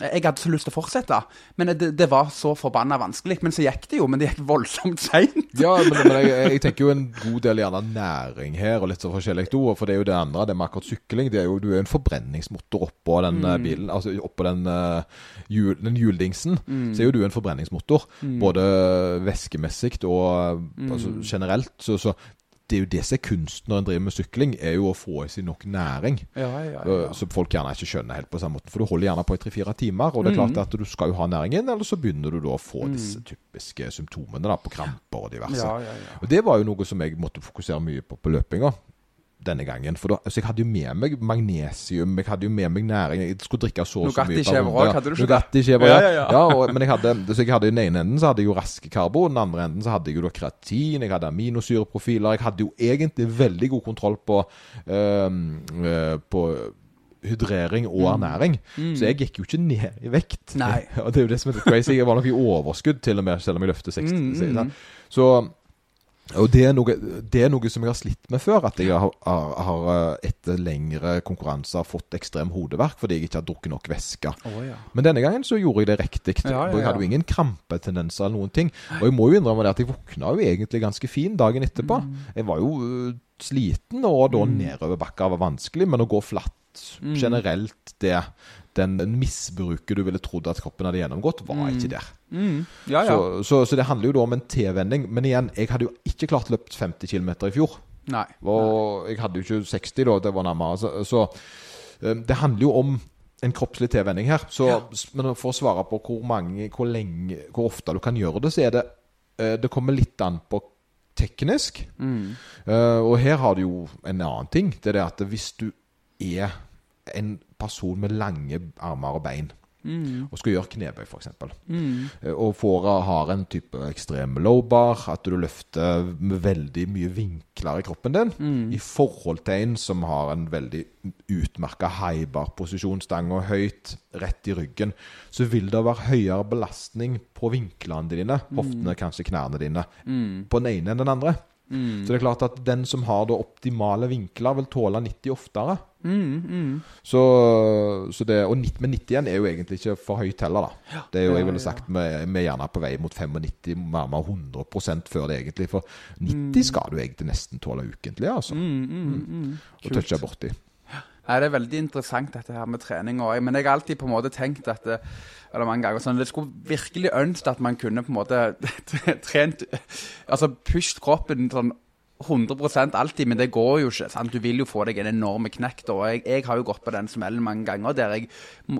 jeg hadde så lyst til å fortsette, men det, det var så forbanna vanskelig. Men så gikk det jo, men det gikk voldsomt seint. Ja, men, men jeg, jeg tenker jo en god del gjerne næring her, og litt så forskjellig ord. For det er jo det andre, det med akkurat sykling. Det er jo, du er jo en forbrenningsmotor oppå den mm. bilen. Altså oppå den, uh, hjul, den hjuldingsen. Så er jo du en forbrenningsmotor. Både væskemessig og eh, altså, generelt. Så, så det er jo det som er kunsten når en driver med sykling, er jo å få i seg nok næring. Ja, ja, ja. Så folk gjerne ikke skjønner helt på samme måte. For du holder gjerne på i tre-fire timer, og det er klart at du skal jo ha næringen, eller så begynner du da å få disse typiske symptomene da, på kramper og diverse. Ja, ja, ja. Og det var jo noe som jeg måtte fokusere mye på på løpinga denne gangen. Da, altså jeg hadde jo med meg magnesium, jeg hadde jo med meg næring. Jeg skulle drikke så og så mye Nugatti-skjever hadde du ikke? Nugatti-skjever, Ja, ja. ja, ja. og, men jeg hadde, så jeg hadde i den ene enden så hadde jeg jo raske karbo, den andre enden så hadde jeg jo kreatin, jeg hadde aminosyreprofiler. Jeg hadde jo egentlig veldig god kontroll på, øh, øh, på hydrering og ernæring. Så jeg gikk jo ikke ned i vekt. Mm. Nei. og det er jo det som er litt crazy. Jeg var nok i overskudd til og med, selv om jeg løfter 60. Mm, mm. Så og det er, noe, det er noe som jeg har slitt med før. At jeg har, har, eh, etter lengre konkurranser fått ekstrem hodeverk fordi jeg ikke har drukket nok væske. Oh, ja. Men denne gangen så gjorde jeg det riktig. Ja, ja, Jeg hadde jo ingen krampetendenser eller noen ting. Og jeg må jo innrømme det at jeg våkna jo egentlig ganske fin dagen etterpå. Mm. Jeg var jo øh, sliten, og da nedoverbakker var vanskelig, men å gå flatt Mm. generelt det den misbruket du ville trodd at kroppen hadde gjennomgått, var ikke der. Mm. ja, ja. Så, så, så det handler jo da om en tilvenning. Men igjen, jeg hadde jo ikke klart løpt 50 km i fjor. Nei. Og jeg hadde jo ikke 60 da, det var nærmere. Så, så eh, det handler jo om en kroppslig tilvenning her. Så, Men for å svare på hvor mange, hvor lenge, hvor ofte du kan gjøre det, så er det eh, Det kommer litt an på teknisk. Mm. Eh, og her har du jo en annen ting. Det er det at hvis du er en person med lange armer og bein, og skal gjøre knebøy f.eks., Mm. Eh, og får, har en type ekstrem low bar, at du løfter med veldig mye vinkler i kroppen din, i forhold til en som har en veldig utmerka high bar posisjon, stanga høyt, rett i ryggen, så vil det være høyere belastning på vinklene dine, hoftene, kanskje knærne dine, på den ene enn den andre. Så det er klart at den som har da optimale vinkler, vil tåle 90 oftere. Så, så det, og 90, men 90 igjen er jo egentlig ikke for høyt heller, da. Det er jo, jeg ville sagt, vi er gjerne på vei mot 95, nærmere 100 før det egentlig. For 90 skal du egentlig nesten tåle ukentlig, altså. Og touche borti. Nei, Det er veldig interessant dette her med trening. Og, men jeg har alltid på en måte tenkt at det, eller mange ganger sånn, det skulle virkelig ønske at man kunne på en måte trent Altså pusht kroppen sånn 100% alltid, men det går jo ikke. sant? Du vil jo få deg en enorm knekk. og jeg, jeg har jo gått på den smellen mange ganger der jeg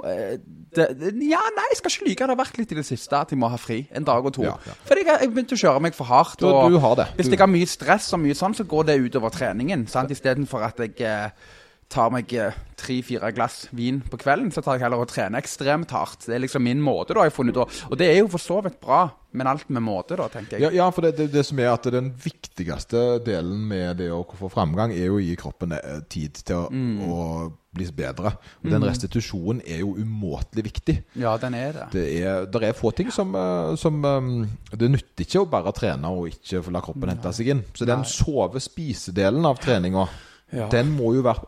eh, det, Ja, nei, jeg skal ikke lyve. Det har vært litt i det siste at jeg må ha fri en dag og to. Ja, ja. Fordi jeg, jeg begynte å kjøre meg for hardt. Du, og du har det. Hvis jeg har mye stress og mye sånn, så går det utover treningen. sant? Istedenfor at jeg eh, tar meg eh, tre-fire glass vin på kvelden, så tar jeg heller og trener ekstremt hardt. Det er liksom min måte, da, jeg har funnet ut. Og- det er jo for så vidt bra, men alt med måte, da, tenker jeg. Ja, ja for det, det, det som er at den viktigste delen med det å få framgang, er jo å gi kroppen eh, tid til å, å bli bedre. Og den restitusjonen er jo umåtelig viktig. Ja, den er det. Det er, der er få ting som, eh, som Det nytter ikke å bare trene og ikke la kroppen hente seg inn. Så den sove-spisedelen av treninga, Ja. den må jo være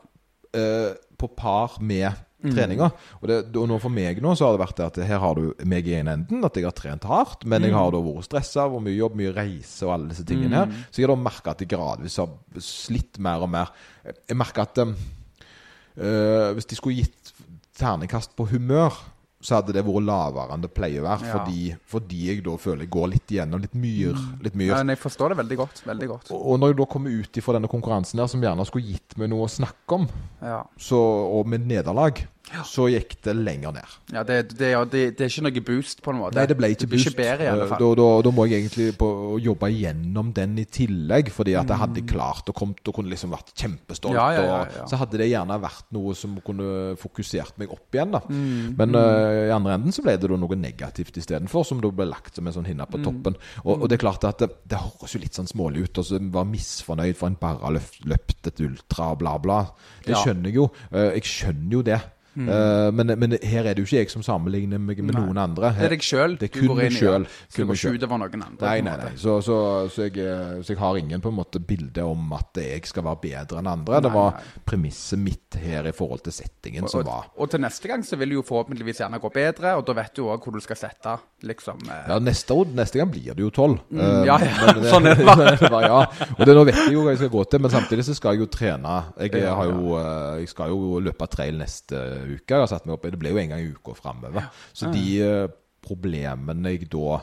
eh, på par med treninga. Og, det, og nå for meg nå så har det vært det at her har du meg i ene enden, at jeg har trent hardt, men jeg har da vært stressa, hvor mye jobb, mye reise og alle disse tingene her. Så jeg har da merka at jeg gradvis har slitt mer og mer. Jeg merker at eh, hvis de skulle gitt ternekast på humør, så hadde det vært lavere enn det pleier å være. Ja. Fordi, fordi jeg da føler jeg går litt igjennom litt myr. Litt myr. Ja, jeg forstår det veldig godt. Veldig godt. Og når jeg da kommer ut ifra denne konkurransen her, som gjerne skulle gitt meg noe å snakke om, Ja, så, og med nederlag, så gikk det lenger ned. ja det, det, det, det er ikke noe boost, på en måte. Nei, det ble ikke boost. ikke bedre, i alle Eh, fall. Da, da, da må jeg egentlig på, jobbe gjennom den i tillegg, fordi at jeg hadde klart og kommet og kunne liksom vært kjempestolt. Mm. Ja, ja, ja. Så hadde det gjerne vært noe som kunne fokusert meg opp igjen. da. Mm, Men eh, i andre enden så ble det da noe negativt istedenfor, som da ble lagt som en sånn hinne på Mm. toppen. Og, og det er klart at det, det høres jo litt sånn smålig ut, og så var misfornøyd for en bare løpt et ultra bla, bla. Det. Mm. skjønner jeg jo. Uh, jeg skjønner jo det. Eh, men, men her er det jo ikke jeg som sammenligner meg med Nei. noen andre. Det er deg sjøl du går inn i. Selv, Så det går ikke utover noen andre. Nei, nei, nei. Så, så, så, jeg, eh, så jeg har ingen på en måte bilde om at jeg skal være bedre enn andre. det var nei. premisset mitt her i forhold til settingen som Og, var. og til neste gang så vil det jo forhåpentligvis gjerne gå bedre, og da vet du òg hvor du skal sette, liksom. eh, Ja, neste, år- neste gang blir det jo tolv. Mm, ja, ja. Sånn er det bare. ja. Og det nå vet jeg jo hva jeg skal gå til, men samtidig så skal jeg jo trene. Jeg, jeg, jo, eh, jeg skal jo løpe trail neste uke. Jeg har satt meg opp, Det blir jo en gang i uka framover. Så de eh, problemene jeg da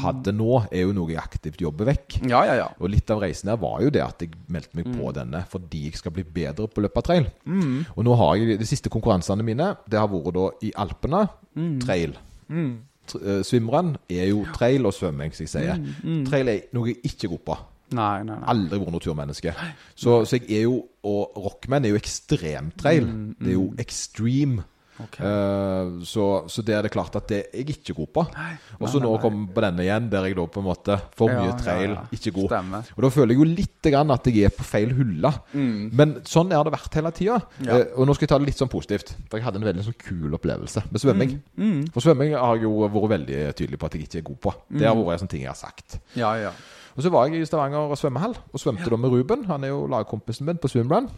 hadde nå, er jo noe jeg aktivt jobber vekk. Ja, ja, ja. Og litt av reisen her var jo det at jeg meldte meg Mm. på denne fordi jeg skal bli bedre på å løpe trail. Og nå har jeg de siste konkurransene mine, det har vært da i Alpene, Mm. trail. Tr- eh, er jo trail og svømming, som jeg sier. Mm, Trail er noe jeg ikke er god på. Nei, nei, nei. Aldri vært noe turmenneske. Så, så jeg er jo, og rockman er jo ekstremtrail. Det er jo extreme. Okay. Ok. Eh, så, så det er det klart at det er jeg ikke god på. Og så nå kom kommer på denne igjen, der jeg da på en måte for Ja, mye ja, trail, ja. ikke god. Stemmer. Og da føler jeg jo litt grann at jeg er på feil hylle. Men sånn har det vært hele tida. Mm. Ja. og nå skal jeg ta det litt sånn positivt. For jeg hadde en veldig sånn kul opplevelse med svømming. Mm, For svømming har jeg jo vært veldig tydelig på at jeg ikke er god på. Det har vært en sånn ting jeg har sagt. Ja, ja. Og så var jeg i Stavanger og svømmehall og svømte da med Ruben. Han er jo lagkompisen min på swimrun.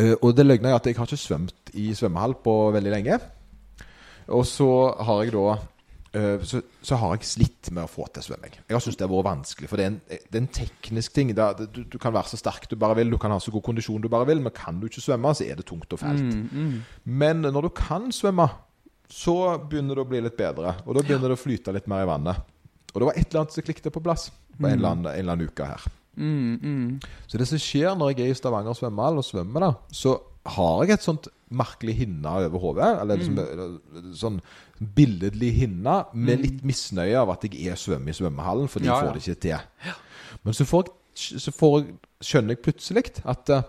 Uh, og det løgna er at jeg har ikke svømt i svømmehall på veldig lenge. Og så har jeg da eh, så, så har jeg slitt med å få til svømming. Jeg har syntes det har vært vanskelig. For det er en, det er en teknisk ting. Det er- du, du kan være så sterk du bare vil, du kan ha så god kondisjon du bare vil, men kan du ikke svømme, så er det tungt og fælt. Men når du kan svømme, så begynner det å bli litt bedre. Og da begynner det å flyte litt mer i vannet. Og det var et eller annet som klikket på plass på en eller annen, en eller annen uke her. Mm, mm. Så det som skjer når jeg er i Stavanger svømmehall og svømmer, da, så har jeg et sånt merkelig hinne over hodet. Eller liksom, mm. sånn billedlig hinne med litt misnøye av at jeg er svømme i svømmehallen, for de Ja, ja. får det ikke til. Men så, får jeg, så får jeg, skjønner jeg plutselig at uh,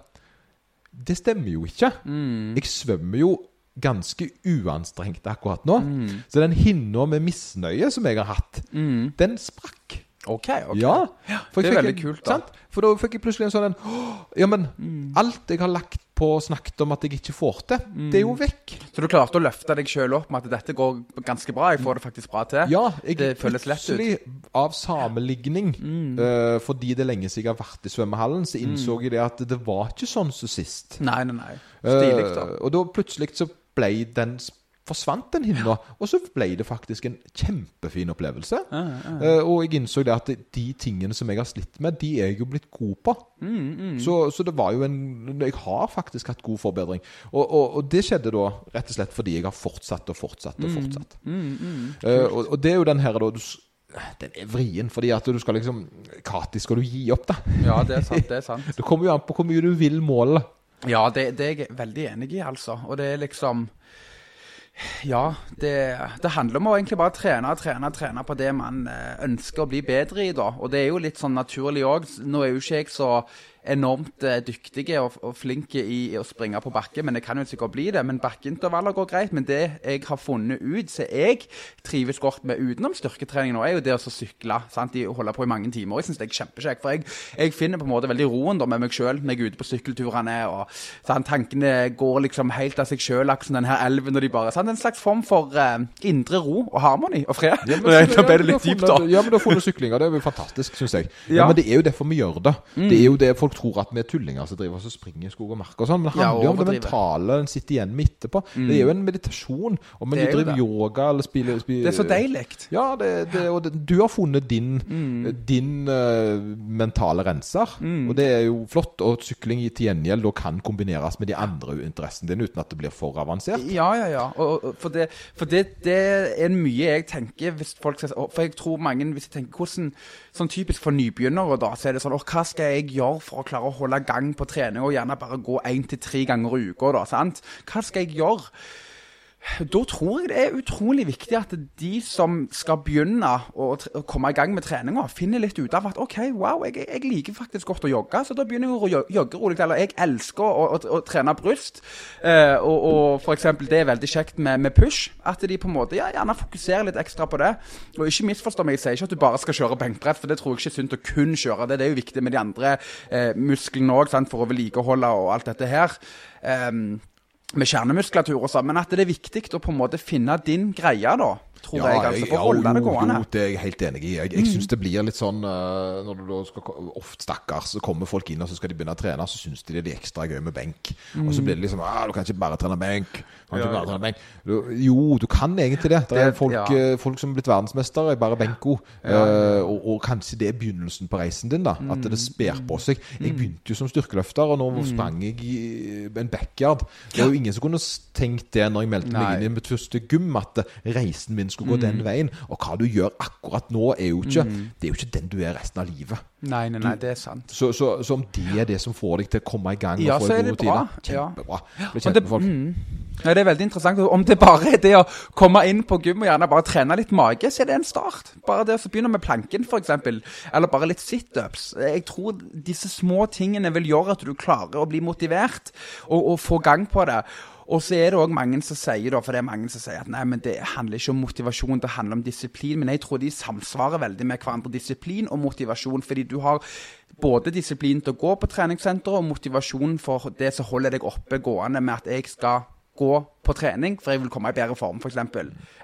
det stemmer jo ikke. Mm. Jeg svømmer jo ganske uanstrengt akkurat nå. Mm. Så den hinna med misnøye som jeg har hatt, den sprakk. OK. ok. Ja, for det er veldig kult, da. Sant? For da fikk jeg plutselig en sånn en, «Åh, Ja, men alt jeg har lagt på og snakket om at jeg ikke får til, det er jo vekk. Så du klarte å løfte deg sjøl opp med at dette går ganske bra? Jeg får det faktisk bra til? Ja, jeg Det føles lett ut. Mm. av sammenligning, eh, fordi det er lenge siden jeg har vært i svømmehallen, så innså jeg det at det var ikke sånn som sist. Nei, nei, nei. Stilig, da. Uh, og da plutselig så ble den forsvant den hinna, og så ble det faktisk en kjempefin opplevelse. Eh, og jeg innså det at de tingene som jeg har slitt med, de er jeg jo blitt god på. Mm, Så, så det var jo en Jeg har faktisk hatt god forbedring. Og, og, og det skjedde da rett og slett fordi jeg har fortsatt og fortsatt Mm, og fortsatt. Mm, og, og det er jo den her da du, Den er vrien, fordi at du skal liksom Når skal du gi opp, da? Ja, det er sant. det er sant. Det kommer jo an på hvor mye du vil måle. Ja, det, det er jeg veldig enig i, altså. Og det er liksom Ja, det, det handler om å egentlig bare trene trene, trene på det man eh, ønsker å bli bedre i, da. Og det er jo litt sånn naturlig òg. Nå er jo ikke jeg så enormt eh, dyktige og, og flinke i, i å springe på bakke, men jeg kan jo sikkert bli det. Men bakkeintervaller går greit. Men det jeg har funnet ut, som jeg trives godt med utenom styrketrening nå, er jo det å sykle. sant, De holder på i mange timer. Jeg syns det er kjempekjekt. For jeg, jeg finner på en måte veldig roen da med meg sjøl når jeg er ute på sykkelturene. og sant, Tankene går liksom helt av seg sjøl, akkurat som denne elven. og de bare, sant, En slags form for uh, indre ro og harmoni og fred. Ja, men, Nå ble det litt dypt, da. Ja, men du har funnet syklinger. Det er jo fantastisk, syns jeg. Ja. Ja. Mm. Men det er jo derfor vi gjør det. Det er jo det folk tror at vi er tullinger som driver og springer i skog og mark og sånn. Men det handler jo om det mentale en sitter igjen med etterpå. Det er jo en meditasjon. Om du er driver det. yoga eller spiller, spiller Det er så deilig. Ja, det, det, og du har funnet din, din uh, mentale renser. Og det er jo flott. Og sykling i- til gjengjeld kan kombineres med de andre interessene dine uten at det blir for avansert. Ja, ja, ja. Og, og, for det, for det, det er mye jeg tenker hvis folk skal, For jeg tror mange hvis jeg tenker hvordan, Sånn typisk for nybegynnere, da, så er det sånn Å, Hva skal jeg gjøre for å klare å holde gang på trening, og gjerne bare gå én til tre ganger i uka? Hva skal jeg gjøre? Da tror jeg det er utrolig viktig at de som skal begynne å, å komme i gang med treninga, finner litt ut av at OK, wow, jeg, jeg liker faktisk godt å jogge, så da begynner jeg å jogge rolig. Eller jeg elsker å, å, å trene bryst. Eh, og, og eksempel, det er veldig kjekt med, med push. At de på en måte ja, gjerne fokuserer litt ekstra på det. Og ikke misforstå meg, jeg sier ikke at du bare skal kjøre benkbrett, for det tror jeg ikke er sunt å kun kjøre det. Det er jo viktig med de andre eh, musklene òg, for å vedlikeholde og alt dette her. Um, med kjernemuskulatur og sånn, men at det er viktig å på en måte finne din greie, da. Tror jeg, altså, for å holde det gående. Jo, det er jeg helt enig i. Jeg, jeg synes det blir litt sånn eh, når du da skal Ofte, stakkars, så kommer folk inn og så skal de begynne å trene, så syns de det er ekstra gøy med benk. Og så blir det liksom ah, Du kan ikke bare trene benk. Du kan ikke bare trene benk. Du, jo, du kan egentlig det. Det er folk, ja. eh, folk som er blitt verdensmestere i bare benko. Eh, og, og kanskje det er begynnelsen på reisen din, da. At det sper på seg. Jeg begynte jo som styrkeløfter, og nå sprang jeg i en backyard. Det er jo ingen som kunne tenkt det når jeg meldte meg inn i mitt første gym, at reisen min skulle gå den veien. Og hva du gjør akkurat nå, er jo ikke Det er jo ikke den du er resten av livet. Nei, nei, nei, det er sant. Så, så, så om det er det som får deg til å komme i gang og Ja, få er bra. Ja. kjempebra. Bli kjent det- med folk. Ja, det er veldig interessant. Om det bare er det å komme inn på gym og gjerne bare trene litt mage, så er det en start. Bare det å begynne med planken, f.eks. Eller bare litt situps. Jeg tror disse små tingene vil gjøre at du klarer å bli motivert og, og få gang på det. Og så er det òg mange som sier da, for det er mange som sier at nei, men det handler ikke om motivasjon, det handler om disiplin. Men jeg tror de samsvarer veldig med hverandre. Disiplin og motivasjon. Fordi du har både disiplin til å gå på treningssenteret og motivasjon for det som holder deg oppe gående med at jeg skal gå på trening, for jeg vil komme i bedre form, f.eks.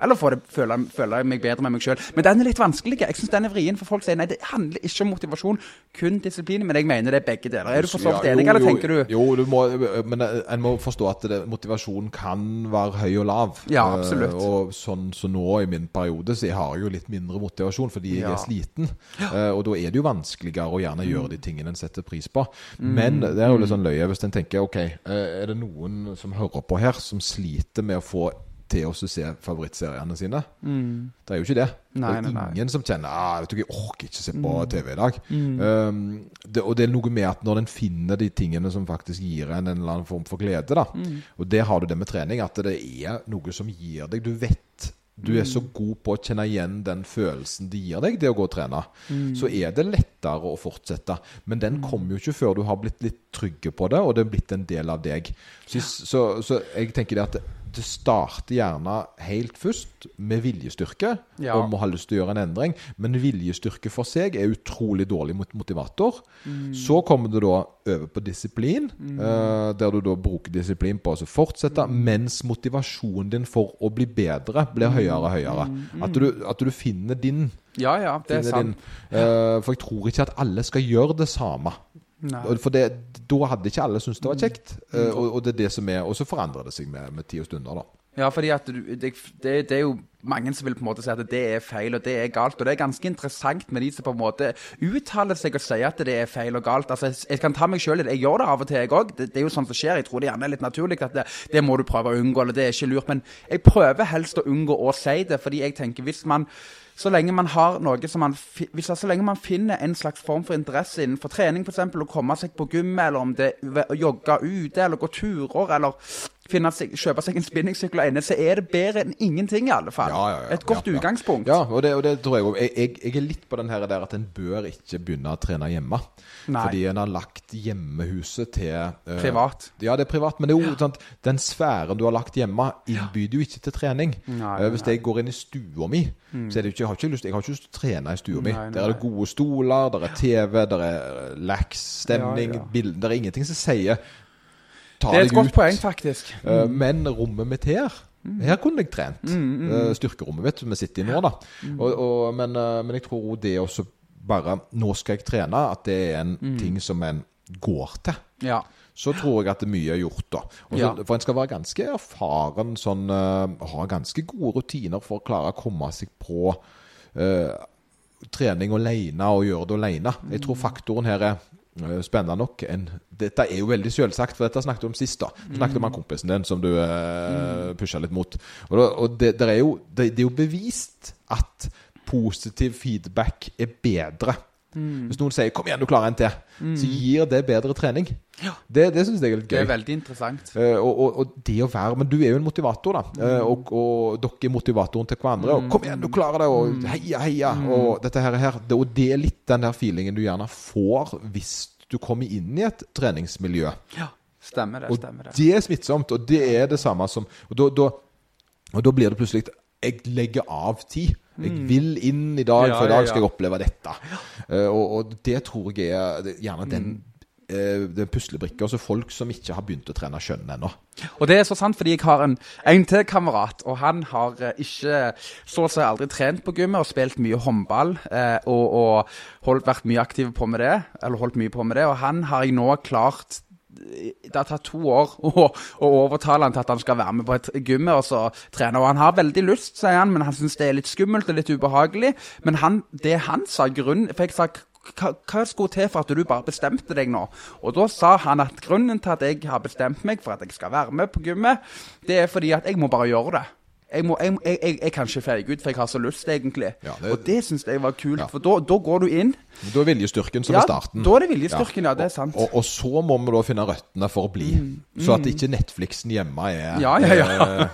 Eller få det, føle, føle meg bedre med meg sjøl. Men den er litt vanskelig. Jeg syns den er vrien, for folk sier nei, det handler ikke om motivasjon, kun disiplin. Men jeg mener det er begge deler. Er du for så vidt Ja, enig, eller tenker du Jo, du må, men en må forstå at det, motivasjon kan være høy og lav. Ja, absolutt. Eh, og sånn som nå i min periode, så jeg har jeg jo litt mindre motivasjon fordi jeg Ja. er sliten. Eh, og da er det jo vanskeligere å gjerne gjøre Mm. de tingene en setter pris på. Men det er jo litt sånn løye hvis en tenker ok, eh, er det noen som hører på her, som sliter med å få til å se favorittseriene sine? Det er jo ikke det. Mm. Nei, det er nei, nei. ingen som kjenner ah, vet du, jeg orker ikke se på Mm. TV i dag. Um, det, og det er noe med at når en finner de tingene som faktisk gir en en eller annen form for glede, da. Mm. Og det har du det med trening, at det er noe som gir deg Du vet du er så Mm. god på å kjenne igjen den følelsen det gir deg, det å gå og trene. Mm. Så er det lettere å fortsette. Men den kommer jo ikke før du har blitt litt trygge på det, og det er blitt en del av deg. Så, så, så jeg tenker det at det, starter gjerne helt først med viljestyrke, Ja. om å ha lyst til å gjøre en endring. Men viljestyrke for seg er utrolig dårlig mot- motivator. Mm. Så kommer du da over på disiplin, eh, der du da bruker disiplin på å fortsette, Mm. mens motivasjonen din for å bli bedre blir høyere og høyere. At, du, at du finner din. Ja, ja, Mm. det er sant. din. Eh, for jeg tror ikke at alle skal gjøre det samme. Nei. For det, da hadde ikke alle syntes det var kjekt. Mm. Uh, og, og det er det som er Og så forandrer det seg med, med tid og stunder, da. Ja, fordi at du, det, det, det er jo mange som vil på en måte si at det er feil og det er galt. Og det er ganske interessant med de som på en måte uttaler seg og sier at det er feil og galt. Altså, jeg- Jeg kan ta meg sjøl i det. Jeg gjør det av og til, jeg òg. Det, det er jo sånt som skjer. Jeg tror det gjerne er litt naturlig at det, det må du prøve å unngå, eller det er ikke lurt. Men jeg prøver helst å unngå å si det, fordi jeg tenker hvis man så lenge man har noe som man hvis, Så lenge man finner en slags form for interesse innenfor trening, f.eks. å komme seg på gym, eller om det er å jogge ute, eller gå turer, eller seg, kjøpe seg en spinningsykkel og ende, så er det bedre enn ingenting, i alle fall. Ja, ja, ja. Et godt Ja, ja. utgangspunkt. Ja, og det, og det tror jeg òg. Jeg, jeg, jeg er litt på den her der at en bør ikke begynne å trene hjemme. Nei. Fordi en har lagt hjemmehuset til uh, Privat. Ja, det er privat, men det er jo sant, den sfæren du har lagt hjemme, innbyr jo ikke til trening. Nei, uh, Hvis jeg går inn i stua mi, så er det ikke, jeg har ikke lyst, jeg har ikke lyst til å trene i stua mi. Der er det gode stoler, der er TV, der er lax stemning, bilder Der er ingenting som sier ta Det er et godt ut. poeng, faktisk. Eh, Men rommet mitt her her kunne jeg trent. Mm, Eh, Styrkerommet mitt vi sitter i nå, da. Og, og, men, eh, men jeg tror det også bare Nå skal jeg trene, at det er en Mm. ting som en går til. Ja. Så tror jeg at det mye er gjort, da. Også, Ja. For en skal være ganske erfaren, sånn ha ganske gode rutiner for å klare å komme seg på trening alene og gjøre det alene. Jeg tror faktoren her er spennende nok. En, dette er jo veldig selvsagt, for dette snakket du om sist. da Du snakket om han kompisen din som du eh, pusha litt mot. Og, da, og det, det, er jo, det, det er jo bevist at positiv feedback er bedre. Hvis noen sier 'kom igjen, du klarer en til', så gir det bedre trening. Det, det syns jeg er litt Det er veldig interessant. Uh, og, og, og det å være Men du er jo en motivator, da. Eh, og, og dere er motivatoren til hverandre. Og 'Kom igjen, du klarer det!' Og 'heia, heia!' Og dette her, her det, Og det er litt den der feelingen du gjerne får hvis du kommer inn i et treningsmiljø. Ja, stemmer det. Og stemmer det. det er smittsomt, og det er det samme som Og da, da, og da blir det plutselig jeg legger av tid. Jeg vil inn i dag, for i dag skal jeg oppleve dette. Eh, og, og det tror jeg er gjerne den, uh, den puslebrikka som folk som ikke har begynt å trene, kjønn ennå. Og det er så sant, fordi jeg har en, en til kamerat, og han har eh, ikke så å si aldri trent på gymmet og spilt mye håndball, og, og holdt, vært mye aktiv på med det, eller holdt mye på med det, og han har jeg nå klart det har tatt to år å, å overtale han til at han skal være med på et gymme og så trene. Og han har veldig lyst, sier han, men han syns det er litt skummelt og litt ubehagelig. Men han, det han sa grunnen For jeg sa hva, hva skulle til for at du bare bestemte deg nå? Og da sa han at grunnen til at jeg har bestemt meg for at jeg skal være med på gymmet, det er fordi at jeg må bare gjøre det. Jeg, må, jeg, jeg, jeg, kan ikke feige ut, for jeg har så lyst, egentlig. Ja, det- og det syns jeg var kult, Ja. for da, da går du inn. Da er viljestyrken som Ja, er starten. da er det viljestyrken, ja, det er sant. Og, og så må vi da finne røttene for å bli. Så at ikke Netflixen hjemme er Mm, Ja, ja, ja. eh,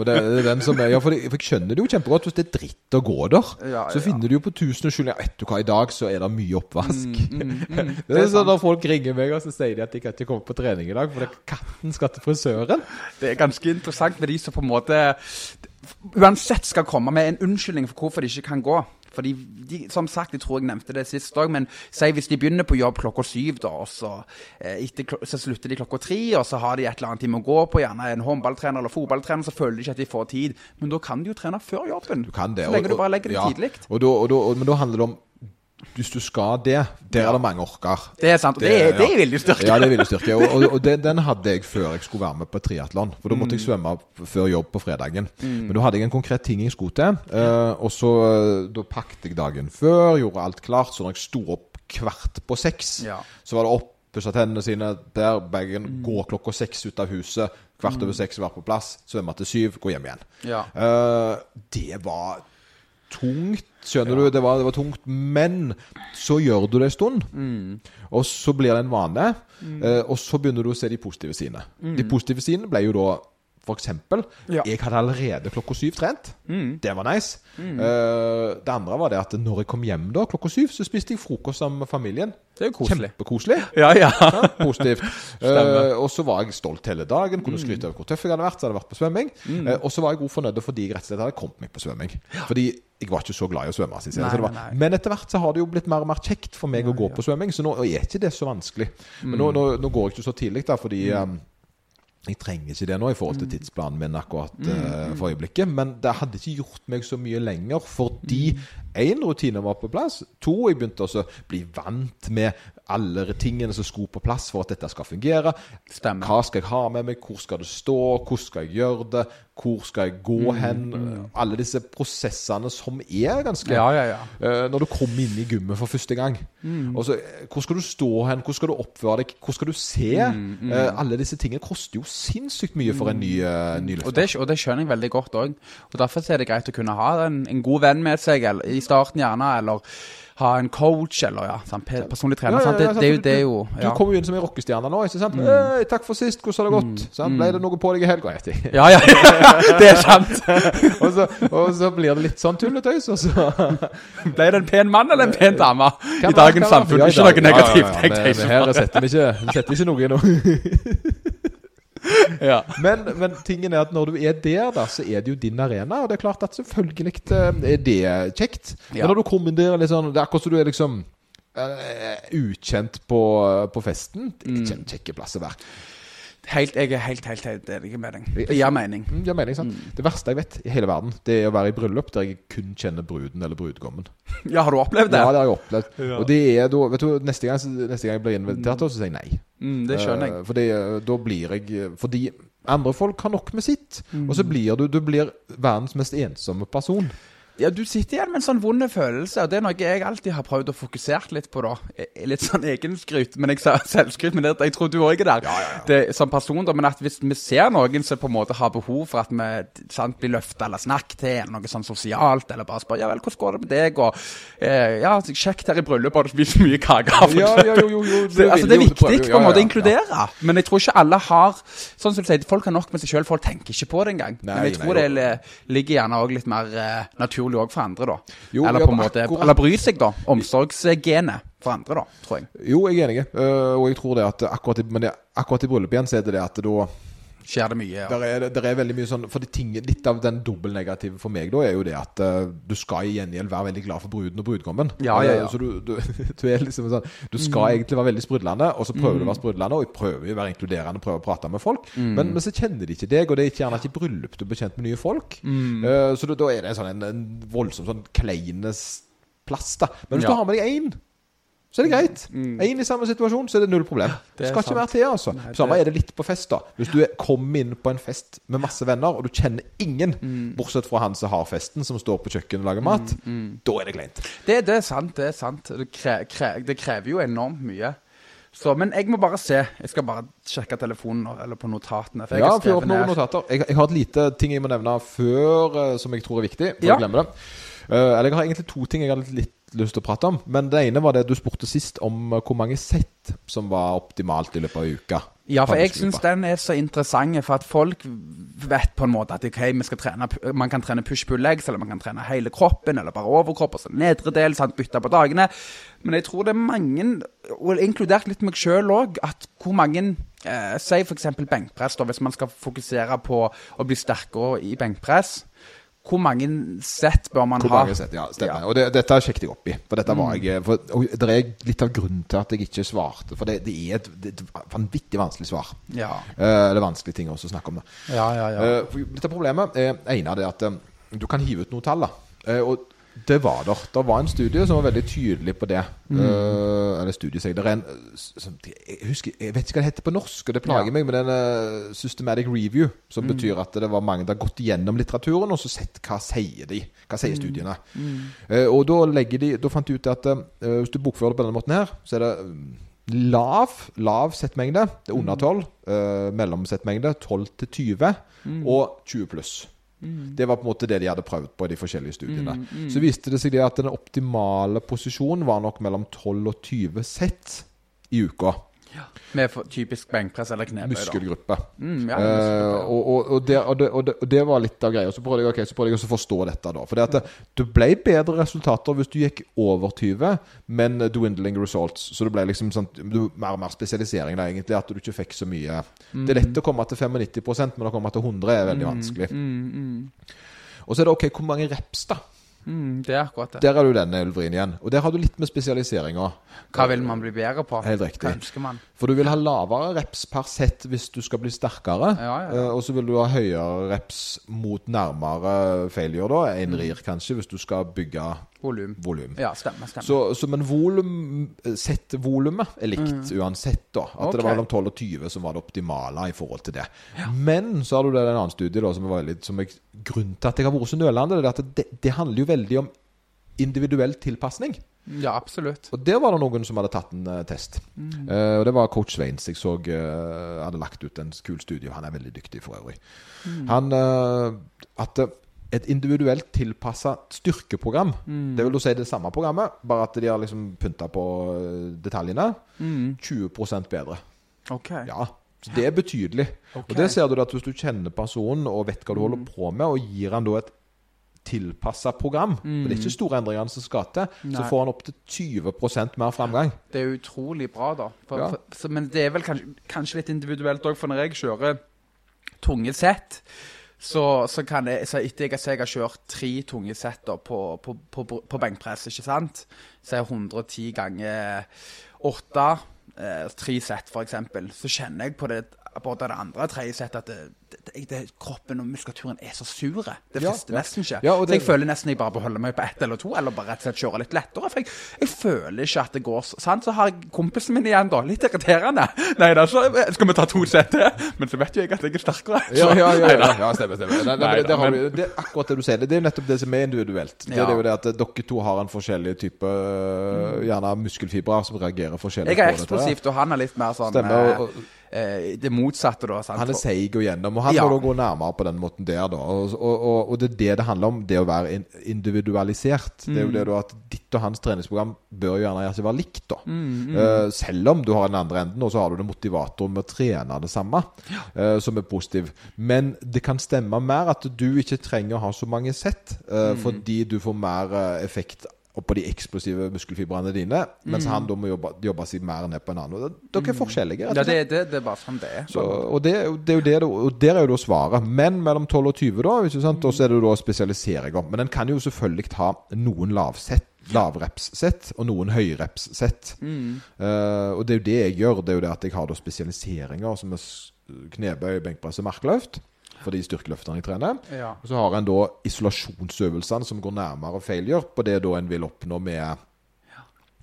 og det, det er den som er, ja, for, jeg, for skjønner det jo kjempegodt. Hvis det er dritt å gå der, så finner du jo på tusen Ja, Vet du hva, i dag så er det mye oppvask. Mm, det er sånn Når folk ringer meg og så sier de at de kan ikke komme på trening i dag fordi katten skal til frisøren. Det er ganske interessant med de som på en måte uansett skal komme med en unnskyldning for hvorfor de ikke kan gå. Fordi de, som sagt, jeg tror jeg nevnte det sist òg, men si hvis de begynner på jobb klokka syv, da, og så, eh, etter, så slutter de klokka tre, og så har de et eller annet time å gå på, gjerne en håndballtrener eller fotballtrener, så føler de ikke at de får tid. Men da kan de jo trene før jobben. Du kan det. Så lenge og- du bare legger det ja, tidlig. Og og og, men da handler det om Hvis du skal det, der er det mange orker. Det er sant, og det, er- det er viljestyrke. Ja, det er viljestyrke. Og, og, og den, den hadde jeg før jeg skulle være med på triatlon. For da måtte jeg svømme før jobb på fredagen. Men da hadde jeg en konkret ting jeg skulle til. eh, og så eh, da pakket jeg dagen før, gjorde alt klart. Så når jeg sto opp kvart på seks, Ja. så var det opp, pussa tennene sine der, bagen, gå klokka seks ut av huset. Kvart over seks være på plass, svømme til syv, gå hjem igjen. Ja. Eh, det var tungt, skjønner du. Det var, det var tungt. Men så gjør du det en stund, Mm. og så blir det en vane. eh, og så begynner du å se de positive sidene. De positive sidene ble jo da for eksempel, Mm. Ja. Mm. jeg hadde allerede klokka syv trent. Det var nice. Eh, det andre var det at når jeg kom hjem da klokka syv, så spiste jeg frokost sammen med familien. Det er jo koselig. Kjempekoselig. Ja, ja. Ja, positivt. Eh, og så var jeg stolt hele dagen. Kunne skryte av hvor tøff jeg hadde vært. Så hadde jeg vært på svømming. Eh, og så var jeg god fornøyd fordi jeg rett og slett hadde kommet meg på svømming. Fordi jeg var ikke så glad i å svømme. Synes jeg. Nei, Så det var, nei, nei. Men etter hvert så har det jo blitt mer og mer kjekt for meg å gå på svømming. Så nå er ikke det så vanskelig. Men nå, nå, nå går jeg ikke så tidlig, da, fordi eh, jeg trenger ikke det nå i forhold til tidsplanen min akkurat eh, for øyeblikket. Men det hadde ikke gjort meg så mye lenger, fordi én rutine var på plass. To, jeg begynte å bli vant med alle tingene som skulle på plass for at dette skal fungere. Stemmer. Hva skal jeg ha med meg? Hvor skal det stå? Hvordan skal jeg gjøre det? Hvor skal jeg gå hen? Alle disse prosessene som er ganske Ja, ja, ja. Eh, når du kommer inn i gymmet for første gang. Mm. så, eh, hvor skal du stå hen? Hvor skal du oppføre deg? Hvor skal du se? Eh, alle disse tingene koster jo sinnssykt mye for en ny, uh, ny Og det, og det skjønner jeg veldig godt òg. Derfor er det greit å kunne ha en, en god venn med seg eller, i starten, gjerne, eller ha en coach, eller ja, sant, personlig trener. Ja, ja, Det, det er jo det er jo Du kommer jo inn som en rockestjerne nå. ikke sant? Hei, 'Takk for sist, hvordan har det gått?' Sant? Ble det noe på deg i helga? Ja, ja, ja, det er sant. og, så, og så blir det litt sånn tulletøys, og så Ble det en pen mann eller en pen dame i dagens samfunn? Ikke noe negativt. ja, ja, ja, men- Her setter vi ikke, vi setter ikke noe i noe. Ja. Men, men tingen er at når du er der, da, så er det jo din arena. Og det er klart at selvfølgelig eh, er det kjekt. Ja. Men når du kommer der sånn Det er akkurat som du er liksom uh, ukjent på, på festen. Det er ikke en kjekke plass å være. Helt, jeg er helt, helt, helt enig med deg. Det gir mening. Mm, Det, mening, sant? det verste jeg vet i hele verden, det er å være i bryllup der jeg kun kjenner bruden eller brudgommen. Ja, har du opplevd det? Ja, det har jeg opplevd. Og det er da Vet du, neste gang, neste gang jeg blir invitert, så sier jeg nei. Mm, det skjønner jeg. Uh, Fordi eh, da blir jeg Fordi andre folk har nok med sitt. Og Mm. så blir du Du blir verdens mest ensomme person. Ja, du sitter igjen med en sånn vond følelse, og det er noe jeg alltid har prøvd å fokusere litt på, da. Eh, Litt sånn egenskryt, men jeg sa selvskryt, men det, jeg tror du òg er der. Det, som person, da, men at hvis vi ser noen som på en måte har behov for at vi sant, blir løfta eller snakket til, eller noe sånn sosialt, eller bare spør ja vel, hvordan går det med deg, og eh, ja, kjekt her i bryllupet, har du spist mye kake? Ja, ja, jo, jo, jo, Det, altså, det er viktig på en måte å ja, ja. inkludere. Men jeg tror ikke alle har Sånn som du sier, Folk har nok med seg sjøl, folk tenker ikke på det engang. Nei, Men jeg tror nei, det ligger gjerne òg litt mer eh, naturlig òg for andre, da. Jo, eller på en måte akkurat- Eller bry seg, da. Omsorgsgenet for andre, da, tror jeg. Jo, jeg er enig. Uh, og jeg tror det at akkurat i, men det, akkurat i bryllup igjen så er det det at da Skjer det mye. Ja. der er, der er veldig mye sånn For ting, litt av den dobbeltnegative for meg da er jo det at uh, du skal i gjengjeld være veldig glad for bruden og brudgommen. Ja, ja, ja. Eh, så du, du, du er liksom sånn Du skal egentlig være veldig sprudlende, og så prøver du å være sprudlende, og jeg prøver å være inkluderende, prøver å prate med folk, men, men så kjenner de ikke deg, og det er ikke gjerne ikke bryllup du blir kjent med nye folk. Uh, så da, da er det en sånn en, en voldsom sånn kleines plass, da. Men hvis Ja. du har med deg én så er det greit. Er inn i samme situasjon, så er det null problem. det er skal ikke være til, altså. Nei, Samme er det litt på fest, da. Hvis du er- kommer inn på en fest med masse venner, og du kjenner ingen, Mm. bortsett fra han som har festen, som står på kjøkkenet og lager mat, Mm, da er det kleint. Det, det er sant, det er sant. Det, kre, kre, det krever jo enormt mye. Så, men jeg må bare se. Jeg skal bare sjekke telefonen eller på notatene. For jeg Ja, har fyr opp noen notater. Jeg, jeg har et lite ting jeg må nevne før, eh, som jeg tror er viktig, for Ja. å glemme det. Uh, eller jeg har egentlig to ting jeg har litt lyst til å prate om. Men det ene var det du spurte sist, om eh, hvor mange sett som var optimalt i løpet av uka. Ja, for jeg syns den er så interessant, for at folk vet på en måte at okay, trene, man kan trene push-pull-legs, eller man kan trene hele kroppen, eller bare overkropp, og så nedre del, sant, bytte på dagene. Men jeg tror det er mange, og inkludert litt meg sjøl òg, at hvor mange eh, Si f.eks. benkpress, da, hvis man skal fokusere på å bli sterkere i benkpress. Hvor mange sett bør man Hvor ha? mange sett, ja, stemmer. Ja. Og det, dette sjekket jeg opp i. For dette var jeg for, og Det er litt av grunnen til at jeg ikke svarte. For det, det er et, det et vanvittig vanskelig svar. Ja, Uh, eller vanskelige ting også å snakke om. det ja, ja. ja. Uh, dette problemet er ene av det at eh, du kan hive ut noen tall. da Uh, Og det var der. Det var en studie som var veldig tydelig på det. Mm. Uh, eller studie, sier jeg. En som, jeg, husker, jeg vet ikke hva det heter på norsk, og det plager Ja. meg, men det er en eh, systematic review. Som Mm. betyr at det var mange som har gått gjennom litteraturen og så sett hva sier de Hva Mm. sier studiene. Uh, og da, legger de, da fant de ut at uh, hvis du bokfører det på denne måten her, så er det mm, lav lav settmengde. Det er under 12. Uh, mellomsettmengde 12 til 20. Og 20 pluss. Det var på en måte det de hadde prøvd på i de forskjellige studiene. Så viste det seg det at den optimale posisjonen var nok mellom 12 og 20 sett i uka. Med for, typisk benkpress eller knebøy. Muskelgruppe. Mm, ja, muskelgruppe. og, og, og, det, og, det, det, og det var litt av greia. Så prøvde jeg, okay, så prøvde jeg å forstå dette. da For det at det, ble bedre resultater hvis du gikk over 20, men dwindling results. Så det ble liksom sånn du, mer og mer spesialisering. da egentlig At du ikke fikk så mye Det er lett å komme til 95% men å komme til 100 er veldig vanskelig. Mm, mm, Og så er det ok, hvor mange reps, da? Mm, det er akkurat det. Der er du denne Elvrin, igjen. Og der har du litt med spesialiseringa. Hva vil man bli bedre på? Helt riktig. Hva ønsker man? For du vil ha lavere reps per sett hvis du skal bli sterkere. Ja, ja, ja. Eh, og så vil du ha høyere reps mot nærmere failure, da. En rir, kanskje, hvis du skal bygge Volum. volum. Ja, stemmer. stemmer. Så, så, men volum, sett-volumet er likt uansett, da. At okay. Det var mellom 12 og 20 som var det optimale i forhold til det. Men så har du det en annen studie da, som er litt, som jeg, grunnen til at jeg har vært så nølende, det det, det handler jo veldig om individuell tilpasning. ja, absolutt. Og der var det noen som hadde tatt en uh, test. Mm. Uh, og det var coach Sveins. Jeg så uh, hadde lagt ut en kul studie. Han er veldig dyktig for øvrig. Mm. Han eh, At eh, et individuelt tilpassa styrkeprogram. Mm. Det vil jo si det samme programmet, bare at de har liksom pynta på detaljene. detaljene. 20 bedre. Ok. Ja, så det er betydelig. Okay. Og det ser du at hvis du kjenner personen og vet hva du holder på med, og gir han da et tilpassa program, for det er ikke store endringene som skal til, så får han opptil 20% mer framgang. Det er utrolig bra, da. For, Ja. for, så, men det er vel kanskje, kanskje litt individuelt òg, for når jeg kjører tunge sett så, så kan jeg, så etter jeg, jeg har kjørt tre tunge sett på, på, på, på benkpress, ikke sant, så er 110 ganger 8, eh, tre sett eksempel, så kjenner jeg på det både det andre og tredje sett at det, det, det, kroppen og muskulaturen er så sure. Det frister ja. nesten ikke. Ja, det, så jeg føler nesten jeg bare beholder meg på ett eller to, eller bare rett og slett kjører litt lettere. For jeg, jeg føler ikke at det går sant? Så har jeg kompisen min igjen, da. Litt irriterende. Nei da, så skal vi ta to sett til. Men så vet jo jeg at jeg er sterkere. Ja, ja, ja, stemmer. stemmer. Nei, nei, det, men- det er akkurat det du sier. Det er nettopp det som er individuelt. Det, er jo det at eh, dere to har en forskjellig type øh, Gjerne muskelfibre som reagerer forskjellig. Jeg er eksplosivt, og han er litt mer sånn Stemmer, eh, og- eh, Det motsatte, da. Sant? Han er seig og gjennom, og han Ja. må da gå nærmere på den måten der. da Og, og, og, det er det det handler om, det å være individualisert. individualisert. Det er jo det da at ditt og hans treningsprogram bør jo gjerne være likt, da. Eh, selv om du har den andre enden, og så har du det motivatoren med å trene det samme, uh, som er positiv. Men det kan stemme mer at du ikke trenger å ha så mange sett, eh, fordi du får mer effekt på de eksplosive muskelfibrene dine, mens han da må jobbe, jobbe seg mer ned på en annen. Dere er forskjellige. Ja, det, det, det er bare sånn det er. Så, og, det, det er jo det, og der er jo da svaret. Men mellom 12 og 20, da. Ikke sant? Og så er det jo da spesialiseringer. Men en kan jo selvfølgelig ha noen lavsett. Lavreps-sett og noen høyreps-sett. Uh, og det er jo det jeg gjør. Det er jo det at jeg har da spesialiseringer som er knebøy, benkpress og markløft. For de styrkeløftene jeg trener. Ja. Og så har en da isolasjonsøvelsene som går nærmere failure på det da en vil oppnå med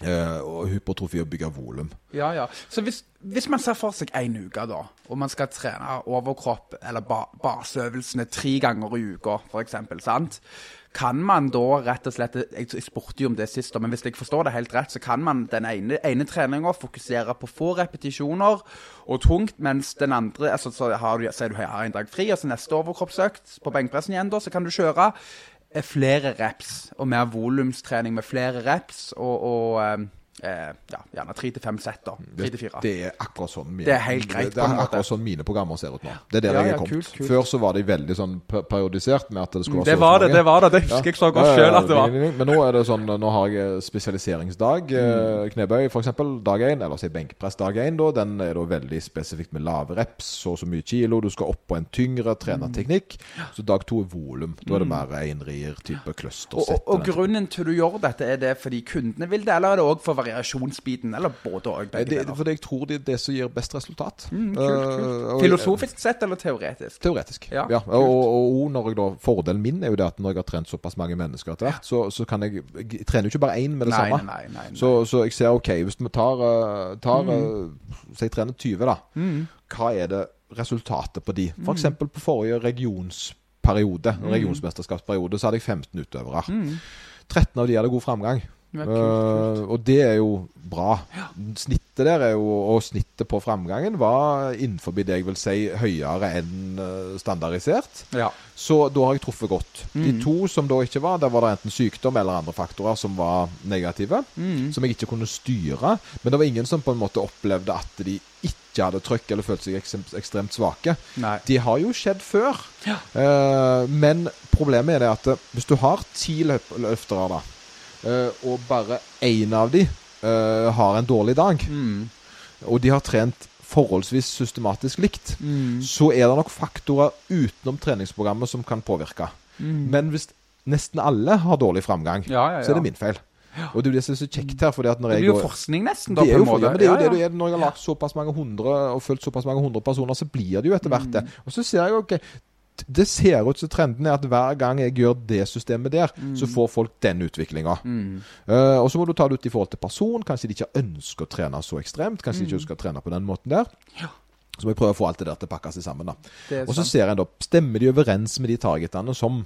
eh, og hypertrofi og bygge volum. Ja, ja. Så hvis, hvis man ser for seg en uke, da, og man skal trene overkropp eller ba baseøvelsene tre ganger i uka, f.eks., sant? Kan man da rett og slett Jeg, spurte jo om det sist, men hvis jeg forstår det helt rett, så kan man den ene, ene treninga fokusere på få repetisjoner og tungt, mens den andre altså, så har du, Sier du har en dag fri, og så neste overkroppsøkt på benkpressen igjen, da, så kan du kjøre eh, flere reps og mer volumstrening med flere reps og, og eh, eh, ja, gjerne tre til fem sett, da. Tre til fire. Det er akkurat sånn mine, Det er helt greit, det det er akkurat sånn mine programmer ser ut nå. Det er der Ja, jeg ja, er kommet. kult, kult. Før så var de veldig sånn periodisert med at det skulle være Det så var så det, mange. det var det. Det husker jeg så godt Ja, ja, sjøl at det var. Men nå er det sånn Nå har jeg spesialiseringsdag. Mm. Knebøy f.eks. dag én, eller si benkpress dag én. da, Den er da veldig spesifikt med lave reps, så og så mye kilo. Du skal opp på en tyngre trenerteknikk. Så dag to er volum. Da er det mer einrier-type Og, clustersett. og, og grunnen til du gjør dette, er det fordi kundene vil det, eller er det òg for variasjonsbiten? Eller både og? Begge det, for jeg tror det er det som gir best resultat. Mm, kult, Eh, kult. Uh, Filosofisk sett eller teoretisk? Teoretisk. Ja, Ja, og, og, og når jeg da, Fordelen min er jo det at når jeg har trent såpass mange mennesker etter hvert, så, så kan jeg Jeg trener jo ikke bare én med det Nei, samme. nei, nei, nei. Så, så jeg ser OK, hvis vi tar, eh, tar Mm. eh, Si jeg trener 20, da. Hva er det resultatet på de? Mm. F.eks. på forrige regionsperiode, regionsmesterskapsperiode, så hadde jeg 15 utøvere. 13 av de hadde god framgang. Ja, kult, kult. Eh, og det er jo bra. Snittet der er jo, og snittet på framgangen var innenfor det jeg vil si høyere enn eh, standardisert. Ja. Så da har jeg truffet godt. Mm. De to som da ikke var, der var det enten sykdom eller andre faktorer som var negative. Mm. Som jeg ikke kunne styre. Men det var ingen som på en måte opplevde at de ikke hadde trøkk eller følte seg ekstremt svake. Nei. De har jo skjedd før. Eh, men problemet er det at hvis du har ti løftere, da, og bare én av de eh, har en dårlig dag, Mm. og de har trent forholdsvis systematisk likt, Mm. så er det nok faktorer utenom treningsprogrammet som kan påvirke. Men hvis nesten alle har dårlig framgang, ja, Ja, ja, så er det min feil. Og det er det som er så kjekt her. fordi at når Det blir jo går- forskning, nesten, da, det er på jo ja, men det er jo det du er når jeg har lagt såpass mange hundre og fulgt såpass mange hundre personer, så blir det jo etter hvert Mm. det. Og så ser jeg jo ok, t- det ser ut som trenden er at hver gang jeg gjør det systemet der, så får folk den utviklinga. Mm. og så må du ta det ut i forhold til person. Kanskje de ikke ønsker å trene så ekstremt. Kanskje de ikke ønsker å trene på den måten der. Så må jeg prøve å få alt det der til å pakke seg sammen. da Og så ser en da Stemmer de overens med de targetene som,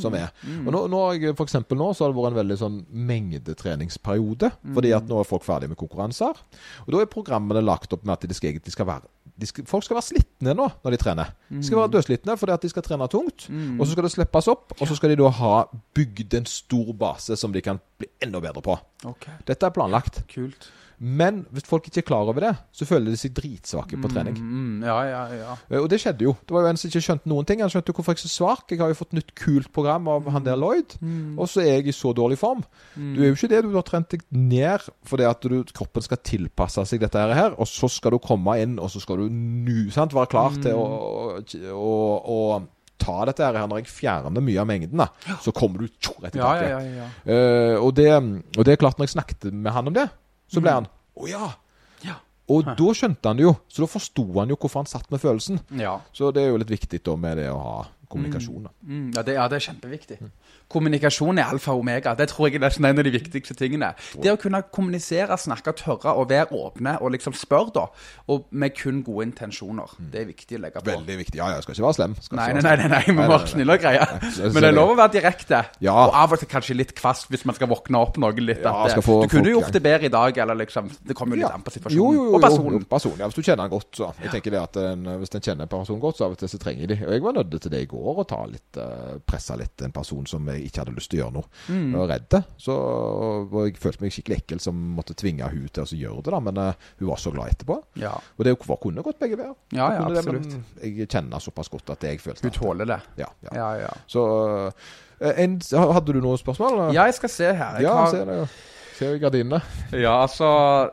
som er. Og nå, nå for eksempel nå så har det vært en veldig sånn mengdetreningsperiode. Fordi at nå er folk ferdige med konkurranser. Og da er programmene lagt opp med at det skal egentlig skal være de skal, Folk skal være slitne nå når de trener. De skal være dødslitne fordi at de skal trene tungt. Mm. Og så skal det slippes opp, og så skal de da ha bygd en stor base som de kan bli enda bedre på. Okay. Dette er planlagt. kult. Men hvis folk ikke er klar over det, så føler de seg dritsvake på trening. Mm, ja, ja, ja. Eh, Og det skjedde jo. Det var jo en som ikke skjønte noen ting. Han skjønte jo hvorfor jeg er så svak. Jeg har jo fått nytt kult program av han der Lloyd, og så er jeg i så dårlig form. Du er jo ikke det. Du har trent deg ned fordi at du, kroppen skal tilpasse seg dette her, og så skal du komme inn, og så skal du nu, sant, være klar til å, å, å ta dette her når jeg fjerner mye av mengden, da, så kommer du tjo, rett Ja, tilbake. ja, ja, ja. uh, og, det, og det er klart, når jeg snakket med han om det, så ble han Å ja! Ja. Og da skjønte han det jo. Så da forsto han jo hvorfor han satt med følelsen. Ja. Så det er jo litt viktig da med det å ha kommunikasjon. da. Mm, ja, det, ja, det er kjempeviktig. Kommunikasjon er alfa og omega. Det tror jeg er en av de viktigste tingene. Det å kunne kommunisere, snakke, tørre og være åpne og liksom spørre, da. Og med kun gode intensjoner. Det er viktig å legge på. Veldig viktig. Ja, jeg skal ikke være slem. Skal Nei, nei, nei, nei, nei, vi må være snille og greie. Men det er lov å være direkte. Ja. Og av og til kanskje litt kvast hvis man skal våkne opp noe litt. Ja, at, få du kunne jo gjort det bedre i dag, eller liksom Det kommer jo litt Ja. an på situasjonen. Jo, jo, jo, og personen. Jo, personen. Ja, hvis du kjenner han godt, så. Jeg tenker det at en, Hvis en kjenner en person godt, så av og til så trenger de Og jeg var nødt til det i går, å ta litt uh, presse litt en person som jeg ikke hadde lyst til å gjøre noe. Mm. Jeg var redd. Så og jeg følte meg skikkelig ekkel som måtte tvinge hun til å gjøre det, da. Men uh, hun var så glad etterpå. Ja. Og det var- kunne gått begge veier. Ja, ja, absolutt. det, men jeg kjenner såpass godt at jeg følte Hun tåler det. Ja, ja. Ja, ja. Så uh, en, Hadde du noen spørsmål? Ja, jeg skal se her. Jeg ja har, se det. ja. Se i gardinene. Ja, altså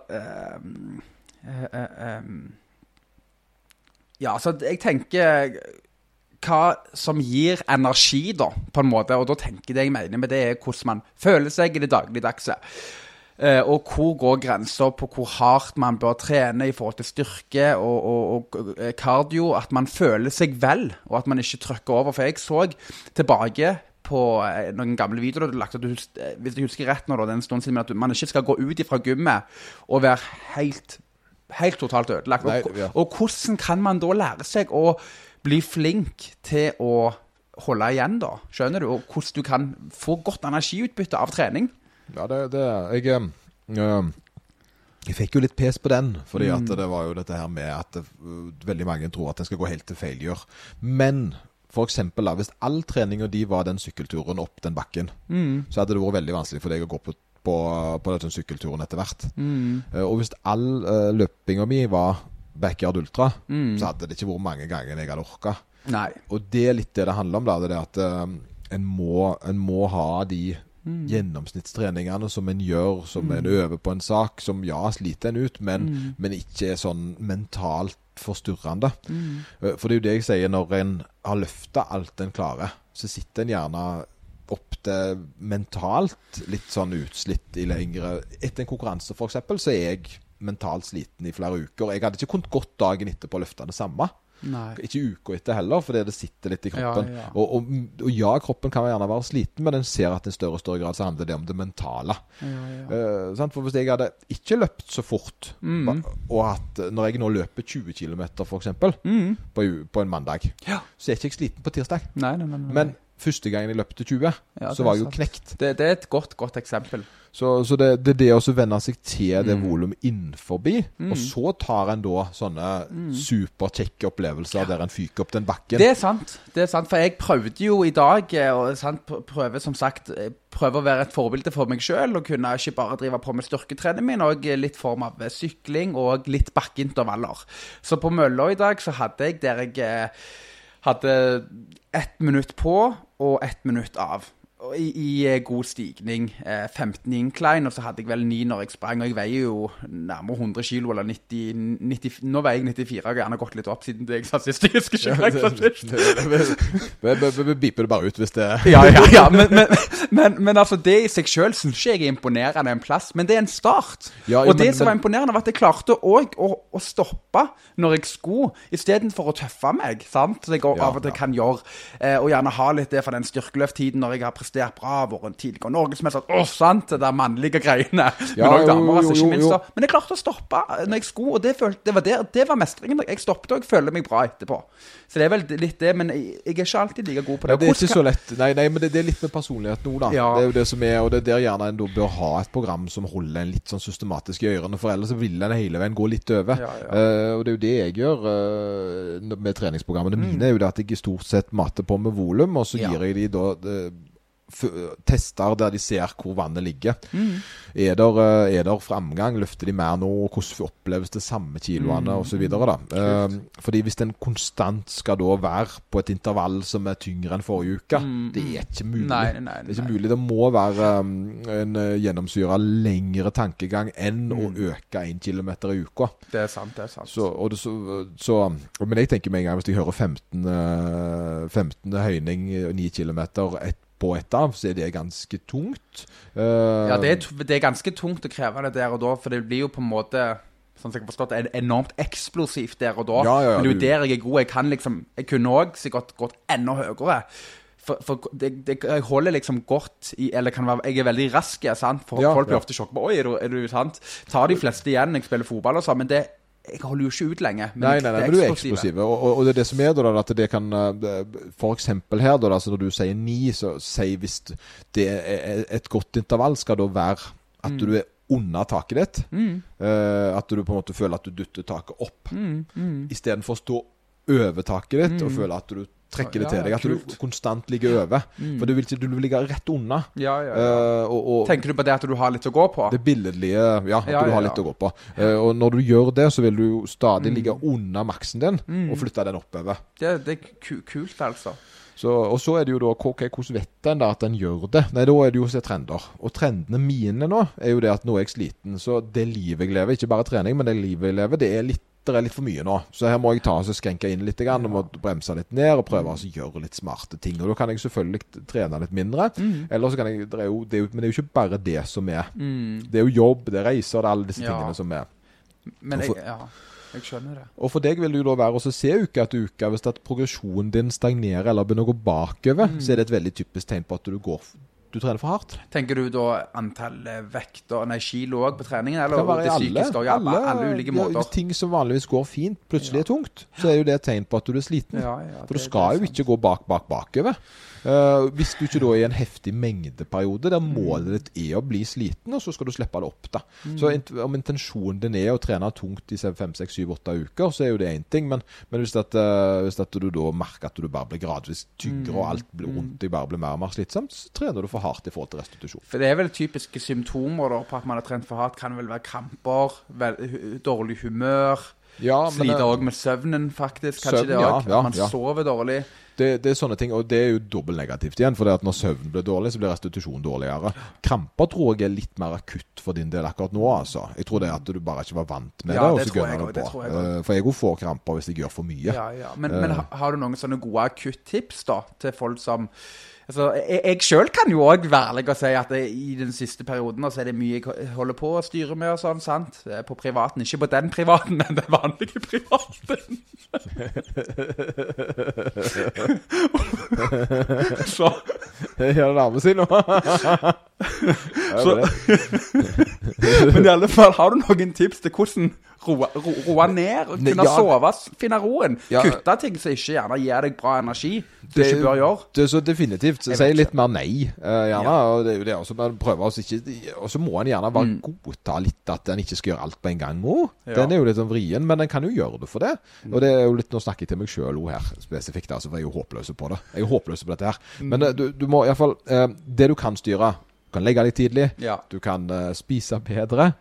um, ehm, Ja, altså, jeg tenker hva som gir energi, da, på en måte. Og da tenker jeg det jeg mener med det, er hvordan man føler seg i det dagligdagse. Eh, og hvor går grensa på hvor hardt man bør trene i forhold til styrke og, og, og eh, kardio. At man føler seg vel, og at man ikke trykker over. For jeg så tilbake på eh, noen gamle videoer du lagt, at du, hvis jeg husker rett nå, da, det er en stund siden, at man ikke skal gå ut fra gymmet og være helt, helt totalt ødelagt. Og, og hvordan kan man da lære seg å bli flink til å holde igjen, da? Skjønner du? Og hvordan du kan få godt energiutbytte av trening? Ja, det, det Jeg eh, eh, jeg fikk jo litt pes på den, fordi at det var jo dette her med at det, uh, veldig mange tror at den skal gå helt til failure. Men for eksempel da, hvis all treninga de var den sykkelturen opp den bakken, så hadde det vært veldig vanskelig for deg å gå på, på, på den sykkelturen etter hvert. Eh, og hvis all uh, løpinga mi var backyard ultra, så hadde det ikke vært mange ganger jeg hadde orka. Nei. Og det er litt det det handler om, da. Det er at eh, en, må, en må ha de gjennomsnittstreningene som en gjør, som en øver på en sak, som ja, sliter en ut, men, men ikke er sånn mentalt forstyrrende. Eh, For det er jo det jeg sier, når en har løfta alt en klarer, så sitter en gjerne opp til mentalt litt sånn utslitt i lengre Etter en konkurranse, f.eks., så er jeg mentalt sliten i flere uker. Jeg hadde ikke kunnet gått dagen etterpå og løfte det samme. Nei. Ikke uka etter heller, fordi det sitter litt i kroppen. Ja, ja. Og, og, og ja, kroppen kan gjerne være sliten, men den ser at i større og større grad så handler det om det mentale. Ja, sant? For hvis jeg hadde ikke løpt så fort, Mm. og at når jeg nå løper 20 km f.eks. Mm. På, på en mandag, så er ikke jeg sliten på tirsdag. Nei, nei, nei. Men første gangen jeg til 20, Ja, så var jeg jo sant. knekt. det, det er et godt, godt eksempel. Så, så det, det er det å venne seg til det Mm. volumet innenforbi, og så tar en da sånne superkjekke opplevelser der en fyker opp den bakken. Det er sant. det er sant, For jeg prøvde jo i dag å og sant, prøver som sagt prøve prøver å være et forbilde for meg sjøl. Og kunne ikke bare drive på med styrketrening, men òg litt form av eh, sykling og litt bakkeintervaller. Så på mølla i dag så hadde jeg der jeg eh, hadde ett minutt på og ett minutt av. Og I, i eh, god stigning. Eh, 15 i incline, og så hadde jeg vel 9 når jeg sprang. Og jeg veier jo nærmere 100 kilo, eller 90, 90 Nå veier jeg 94, jeg har gjerne gått litt opp siden det jeg sa sist. Jeg husker ikke. Vi biper det bare ut hvis det Ja, ja, ja. Men, men, men, men altså, det i seg sjøl syns ikke jeg er imponerende en plass, men det er en start. Ja, og det som var imponerende, var at jeg klarte òg å, å stoppe når jeg skulle, istedenfor å tøffe meg, sant? som jeg av og til kan gjøre. Eh, og gjerne ha litt det fra den styrkeløfttiden når jeg har prestert prestert bra, vært en tidligere norgesmester Åh, sant? Det der mannlige greiene. Ja, men damer, altså, ikke minst. da. Men jeg klarte å stoppe når jeg skulle, og det, følte, det, var, der, det var mestringen. Jeg stoppet, og jeg føler meg bra etterpå. Så det er vel litt det, men jeg, jeg er ikke alltid like god på det. Ja, det er ikke så lett. Nei, nei men det, det er litt med personlighet nå, da. Ja. Det er jo det som er, og det er der gjerne en bør ha et program som holder en litt sånn systematisk i ørene, for ellers vil en hele veien gå litt over. Ja, ja. Eh, og det er jo det jeg gjør uh, med treningsprogrammene Mm. mine, er jo det at jeg stort sett mater på med volum, og så gir jeg de da eh, f- tester der de ser hvor vannet ligger. Mm. Er der, eh, er der framgang? Løfter de mer nå? Hvordan oppleves det samme kiloene? Mm. Da. Eh, fordi hvis den konstant skal da være på et intervall som er tyngre enn forrige uke, det er ikke mulig. Mm, Nei, nei, nei, Det er ikke mulig. Det må være um, en uh, gjennomsyra lengre tankegang enn å Mm. øke én kilometer i uka. Det er sant, det er sant. Så, og det, så, så, men jeg tenker med en gang hvis jeg hører 15, uh, 15 høyning, uh, 9 km et, på etter, av, så er det ganske tungt. Uh, Ja, det er, det er ganske tungt å kreve det der og da, for det blir jo på en måte Sånn som jeg har forstått det, en- enormt eksplosivt der og da. Ja, ja, Men det er jo der jeg er god. Jeg kan liksom Jeg kunne òg sikkert gått enda høyere. For, for det, det, jeg holder liksom godt i Eller kan være, jeg er veldig rask, ja, sant? For Ja, folk blir ja. ofte sjokka. Oi, er du, er du sant? Tar de fleste igjen jeg spiller fotball og sånn, men det jeg holder jo ikke ut lenge. Men Nei, nei, nei, det men du er eksplosiv. Og, og, og det er det som er, da, at det kan uh, For eksempel her, da, altså når du sier ni, så si hvis det er et godt intervall, skal da være at Mm. du er under taket ditt. Eh, at du på en måte føler at du dytter taket opp. Mm, mm. Istedenfor å stå over taket ditt og føle at du trekker det til deg. At du konstant ligger over. For du vil, du vil ligge rett unna. Eh, og, og Tenker du på det at du har litt å gå på? det billedlige Ja, at du har litt å gå på. Uh, og når du gjør det, så vil du stadig Mm. ligge unna maksen din og flytte den oppover. Det, det er kult, altså. Så, og så er det jo da ok, hvordan vet en da at en gjør det? Nei, da er det jo å se trender. Og trendene mine nå er jo det at nå er jeg sliten. Så det livet jeg lever, ikke bare trening, men det livet jeg lever, det er litt det er litt for mye nå. Så her må jeg ta og så skrenke inn litt. Grann, og må bremse litt ned og prøve altså å gjøre litt smarte ting. Og da kan jeg selvfølgelig trene litt mindre. Eller så kan jeg det er jo, det er jo, Men det er jo ikke bare det som er. Det er jo jobb, det er reiser, det er alle disse Ja. tingene som er. Men jeg, for- ja, jeg skjønner det. Og for deg vil det jo da være å se uke etter uke. Hvis at progresjonen din stagnerer eller begynner å gå bakover, så er det et veldig typisk tegn på at du går du trener for hardt. Tenker du da antall vekt og nei, kilo òg på treningen? Eller det, det alle, psykiske ja, alle, alle ulike ja, måter? ting som vanligvis går fint, plutselig er tungt. Så er jo det et tegn på at du er sliten. Ja, ja, For du skal jo ikke gå bak, bak, bakover. Eh, hvis du ikke da er i en heftig mengdeperiode der målet ditt er å bli sliten, og så skal du slippe det opp. da. Så int om intensjonen din er å trene tungt i fem, seks, syv, åtte uker, så er jo det én ting. Men, men hvis, at, uh, hvis at du da merker at du bare blir gradvis tyngre, og alt blir rundt deg bare blir mer og mer slitsomt, så trener du for hardt i forhold til restitusjon. For det er vel typiske symptomer da, på at man har trent for hardt. Kan vel være kramper, dårlig humør, Ja, sliter eh, òg med søvnen, faktisk. Kanskje Søvn, det òg. ja, man ja. sover dårlig. Det, det er sånne ting, og det er jo dobbelt negativt igjen. For det at når søvnen blir dårlig, så blir restitusjonen dårligere. Kramper tror jeg er litt mer akutt for din del akkurat nå, altså. Jeg tror det er at du bare ikke var vant med Ja, det. og så gønner du det på. jeg. Eh, For jeg òg får kramper hvis jeg gjør for mye. Ja, ja. Men, men har du noen sånne gode akuttips da, til folk som Altså, Jeg, jeg sjøl kan jo òg være ærlig og si at i den siste perioden så er det mye jeg holder på å styre med og sånn, sant? På privaten. Ikke på den privaten, men den vanlige privaten. så Ja, det nærmer seg nå. Så- Men i alle fall, har du noen tips til hvordan roe, ro, roe ned? og Kunne ja. sove, finne roen? Ja. Kutte ting som ikke gjerne gir deg bra energi, du Det- ikke bør gjøre? Det er så definitivt. Si litt mer nei, uh, gjerne. Og det er jo det også, men prøve oss ikke Og så må en gjerne bare godta litt at en ikke skal gjøre alt på en gang òg. Mm. Ja. Den er jo litt sånn vrien, men en kan jo gjøre det for det. Og det er jo litt Nå snakker jeg til meg sjøl òg her spesifikt, altså, for jeg er jo håpløs på det. Jeg er håpløs på dette her. Mm. Men eh, du, du må iallfall uh, Det du kan styre kan legge deg tidlig. Ja. Du kan uh, spise bedre.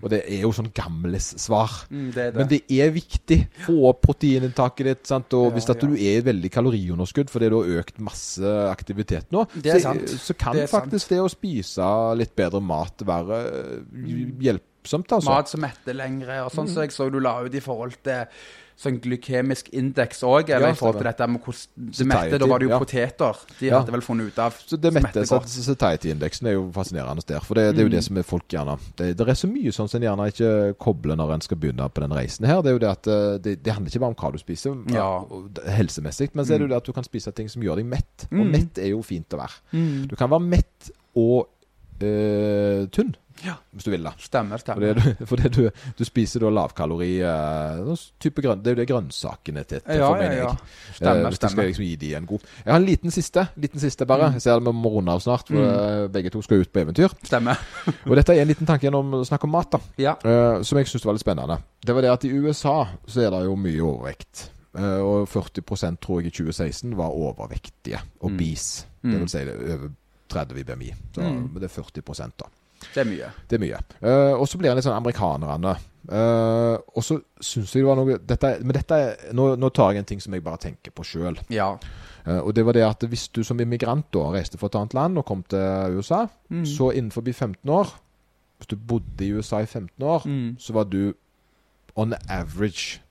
Og det er jo sånn gamles svar. Mm, det det. Men det er viktig. Få opp proteininntaket ditt. Sant? Og Ja, hvis ja. du er i veldig kaloriunderskudd fordi du har økt masse aktivitet nå, så, så kan Det faktisk sant. det å spise litt bedre mat være hjelpsomt, altså. Mat som metter lengre, og sånn som jeg så du la ut i forhold til sånn glykemisk indeks òg, eller Ja, i forhold til dette med hvordan det mette. Da var det jo ja. poteter. De Ja. hadde vel funnet ut av Så det mette satiety-indeksen er jo fascinerende der. For det, det er jo det som er folk gjerne det, det er så mye sånn som en gjerne ikke kobler når en skal begynne på den reisen her. Det er jo det at eh, det, det handler ikke bare om hva du spiser Ja. helsemessig, men så er det jo det at du kan spise ting som gjør deg mett. Og Mm. mett er jo fint å være. Mm. Du kan være mett og øh, tynn, Ja. hvis du vil da. Stemmer, stemmer. Fordi, du, fordi du, du spiser da lavkalori eh, sånn type grønn, Det er jo det grønnsakene til, til Ja, for ja, mener ja. jeg. Stemmer, uh, stemmer. liksom gi de en god Jeg har en liten siste, liten siste bare. Jeg ser vi må runde av snart, for Mm. eh, begge to skal ut på eventyr. Stemmer. Og dette er en liten tanke gjennom snakk om mat, da. Ja. Uh, som jeg syns var litt spennende. Det var det at i USA så er det jo mye overvekt. Uh, og 40 tror jeg i 2016 var overvektige. Obese. Mm. Det vil si det er over 30 i BMI. Så Mm. det er 40 da. Det er mye. Det er mye. Uh, og så blir han litt sånn amerikanerne. Uh, og så syns jeg det var noe dette, Men dette nå, nå tar jeg en ting som jeg bare tenker på sjøl. Ja. og det var det at hvis du som immigrant da reiste fra et annet land og kom til USA, Mm. så innenfor 15 år Hvis du bodde i USA i 15 år, Mm. så var du on average eh,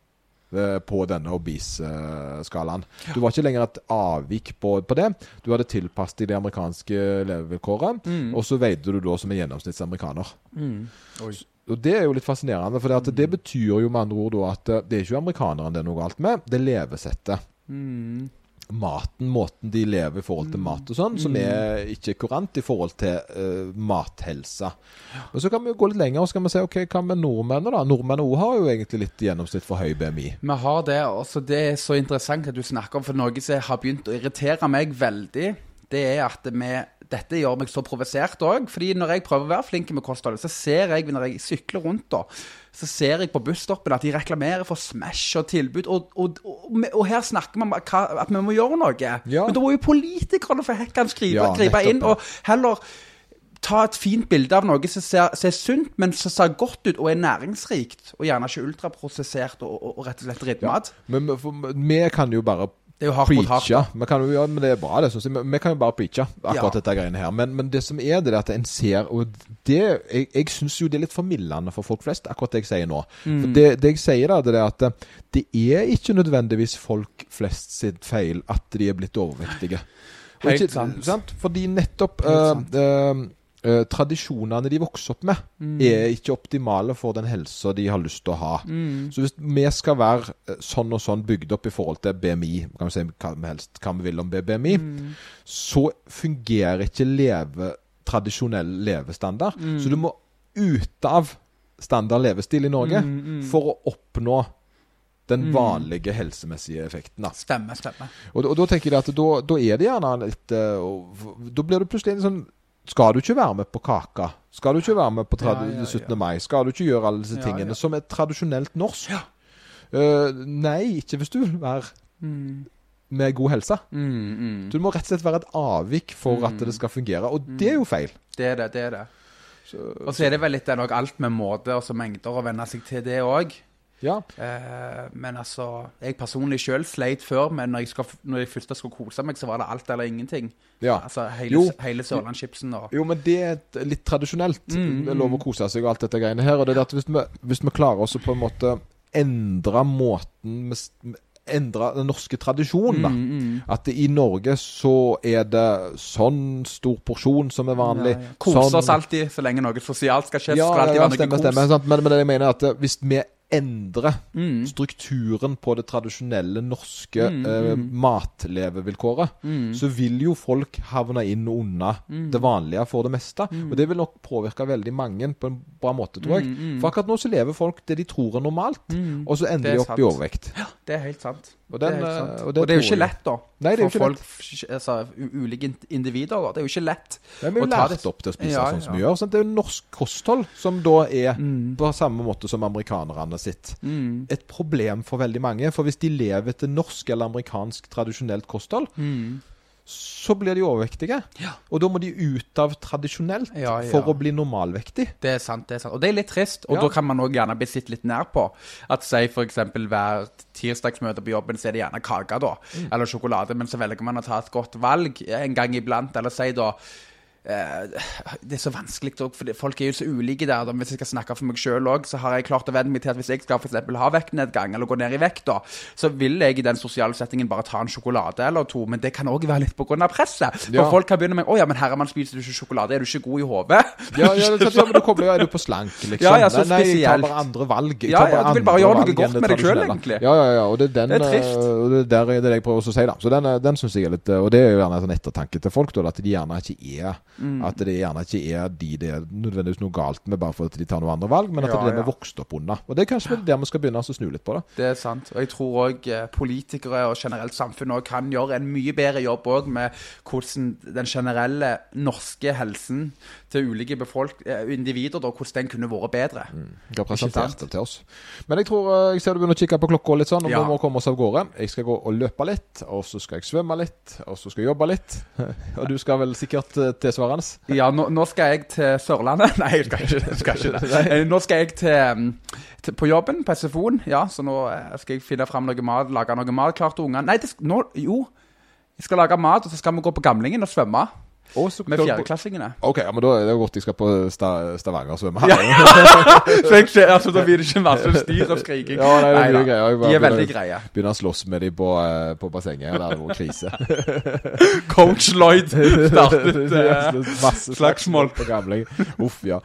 på denne obese-skalaen. Du var ikke lenger et avvik på, på det. Du hadde tilpasset deg de amerikanske levevilkårene. Mm. Og så veide du da som en gjennomsnittsamerikaner. Mm. Oi. Og det er jo litt fascinerende, for det, at det betyr jo med andre ord da at eh, det er ikke amerikaneren det er noe galt med, det er levesettet. Mm. Maten, måten de lever i forhold til mat og sånn, som er ikke kurant i forhold til uh, mathelse. Og så kan vi jo gå litt lenger og så kan vi se ok, hva med nordmennene, da? Nordmenn òg har jo egentlig litt gjennomsnitt for høy BMI. Vi har det, og det er så interessant at du snakker om, for noe som har begynt å irritere meg veldig, det er at vi, dette gjør meg så provosert òg. fordi når jeg prøver å være flink med kostholdet, så ser jeg når jeg sykler rundt, da, så ser jeg på busstoppen at de reklamerer for Smash og tilbud. Og, og, og, og her snakker vi om at vi må gjøre noe. Ja. Men da må jo politikerne for hekken skrive, Ja, gripe inn, og heller ta et fint bilde av noe som ser, som er sunt, men som ser godt ut og er næringsrikt. Og gjerne ikke ultraprosessert og, og, og rett og slett ribbmat. ja. men- vi kan jo bare Det er jo hardt mot hardt. preache. Vi kan jo, ja, men det er bra, det. Synes jeg. Men Vi kan jo bare preache akkurat Ja. dette greiene her. Men, men det som er det, at en ser Og det Jeg, jeg syns jo det er litt formildende for folk flest, akkurat det jeg sier nå. Mm. For det, det jeg sier da, det er at eh, det er ikke nødvendigvis folk flest sitt feil at de er blitt overvektige. Helt ikke- sant. Fordi nettopp Helt sant. sant. eh, eh, tradisjonene de vokser opp med, Mm. er ikke optimale for den helsa de har lyst til å ha. Mm. Så hvis vi skal være eh, sånn og sånn bygd opp i forhold til BMI, kan vi si hva vi helst hva vi vil om BMI, Mm. så fungerer ikke leve, tradisjonell levestandard. Mm. Så du må ut av standard levestil i Norge Mm, mm. for å oppnå den Mm. vanlige helsemessige effekten. Da. Stemmer, stemmer. Og, og da tenker jeg at da, da er det gjerne litt eh, og- Da blir du plutselig en sånn Skal du ikke være med på kaka? Skal du ikke være med på Ja, ja, ja. 17. mai? Skal du ikke gjøre alle disse tingene som er tradisjonelt norsk? Uh, nei, ikke hvis du vil være Mm. med god helse. Mm, mm. Du må rett og slett være et avvik for at det skal fungere, og det er jo feil. Det er det, det er det. Og så er det vel litt det nok alt med måte og så mengder å venne seg til det òg. Ja. Eh, men altså, jeg personlig sjøl sleit før, men når jeg, skal, når jeg først skulle kose meg, så var det alt eller ingenting. ja. Altså hele, Jo. hele Sørlandschipsen og Jo, men det er litt tradisjonelt. Mm, Det er lov å kose seg og alt dette greiene her. Og det er at hvis vi, hvis vi klarer oss å på en måte endre måten vi Endre den norske tradisjonen. Mm, mm. At det, i Norge så er det sånn stor porsjon som er vanlig. Ja, ja. Kose sånn, oss alltid så lenge noe sosialt skal skje. Ja, skal alltid ja, være noe stemmer, kos. stemmer. Men, men det jeg mener er at eh, hvis vi endrer Mm. strukturen på det tradisjonelle norske Mm, eh, mm. matlevevilkåret, Mm. så vil jo folk havne inn unna det vanlige for det meste. Og det vil nok påvirke veldig mange på en bra måte, tror jeg. Mm, mm. For akkurat nå så lever folk det de tror er normalt, Mm. og så ender er de opp i overvekt. overvekt. Det er helt sant. Og den, det er eh, sant. og Og det det, er jo ikke lett, da. Nei, det er jo for ikke folk, lett. altså, ulike individer. da. Det er jo ikke lett. Nei, vi er jo lært det- opp til å spise Ja, sånn som ja. vi gjør. Sant? Det er jo norsk kosthold som da er Mm. på samme måte som amerikanerne sitt. Mm. Et problem for veldig mange. For hvis de lever etter norsk eller amerikansk tradisjonelt kosthold, Mm. så blir de overvektige. Ja. Og da må de ut av tradisjonelt Ja, ja. for å bli normalvektig. Det er sant. det er sant. Og det er litt trist. Og da kan man òg gjerne bli sittet litt nær på. At si f.eks. hver tirsdagsmøte på jobben, så er det gjerne kake, da. Mm. Eller sjokolade. Men så velger man å ta et godt valg en gang iblant. Eller si da Det er så vanskelig òg, for folk er jo så ulike der. Hvis jeg skal snakke for meg sjøl òg, så har jeg klart å venne meg til at hvis jeg skal eksempel ha vektnedgang eller gå ned i vekt, da, så vil jeg i den sosiale settingen bare ta en sjokolade eller to. Men det kan òg være litt pga. presset. For Ja. folk kan begynne med 'Å ja, men herremann, spiser du ikke sjokolade? Er du ikke god i hodet?' Ja, ja, det, ja, men du kommer jo er du på slank, liksom. Ja, ja, så nei, jeg tar bare andre valg. Ja, ja, du vil bare gjøre noe godt med deg selv, egentlig. Ja, ja, ja, og det er den Det er trist. eh, det er der, det er det jeg prøver å si, da. Så den, er- den syns jeg er litt eh, Og det er jo gjerne en sånn ettertanke til folk, da, at de gjerne ikke er Mm. At det gjerne ikke er de det er nødvendigvis noe galt med bare fordi de tar noen andre valg, men at Ja, det er det vi ja. er vokst opp under. Og det er kanskje der vi skal begynne å snu litt på det. Det er sant. Og jeg tror òg politikere og generelt samfunnet kan gjøre en mye bedre jobb òg med hvordan den generelle norske helsen til ulike befolk eh, individer, da, hvordan den kunne vært bedre. Jeg har presentert det til oss. Men jeg tror eh, jeg ser du begynner å kikke på klokka litt sånn, og Ja. vi må komme oss av gårde. Jeg skal gå og løpe litt, og så skal jeg svømme litt, og så skal jeg jobbe litt. Og du skal vel sikkert eh, tilsvarende? Ja, nå, nå skal jeg til Sørlandet. Nei, jeg skal ikke, skal ikke det. Nå skal jeg til, mm, til, på jobben, på SFO-en. Ja, så nå eh, skal jeg finne fram noe mat, lage noe mat klart til ungene. Nei, det, nå, jo. Jeg skal lage mat, og så skal vi gå på Gamlingen og svømme Og så med fjerdeklassingene. Ok, ja, men da er det godt jeg skal på sta Stavanger og svømme. Ja. så jeg ser, altså, da blir det ikke masse styr og skriking. Ja, nei, det Neida. greier. De er begynner- veldig greie. Begynner å slåss med dem på, eh, på bassenget. Det noe krise. Coach Lloyd startet uh, slagsmål. på gamling. Uff, ja.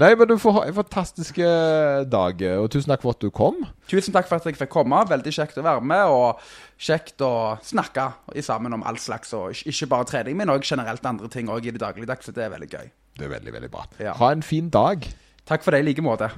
Nei, men du får ha en fantastisk eh, dag, og tusen takk for at du kom. Tusen takk for at jeg fikk komme. Veldig kjekt å være med. Og kjekt å snakke sammen om all slags. Og ikke- bare trening, men òg generelt andre ting i det dagligdagse. Det er veldig gøy. Det er veldig, veldig bra. Ja. Ha en fin dag. Takk for det i like måte.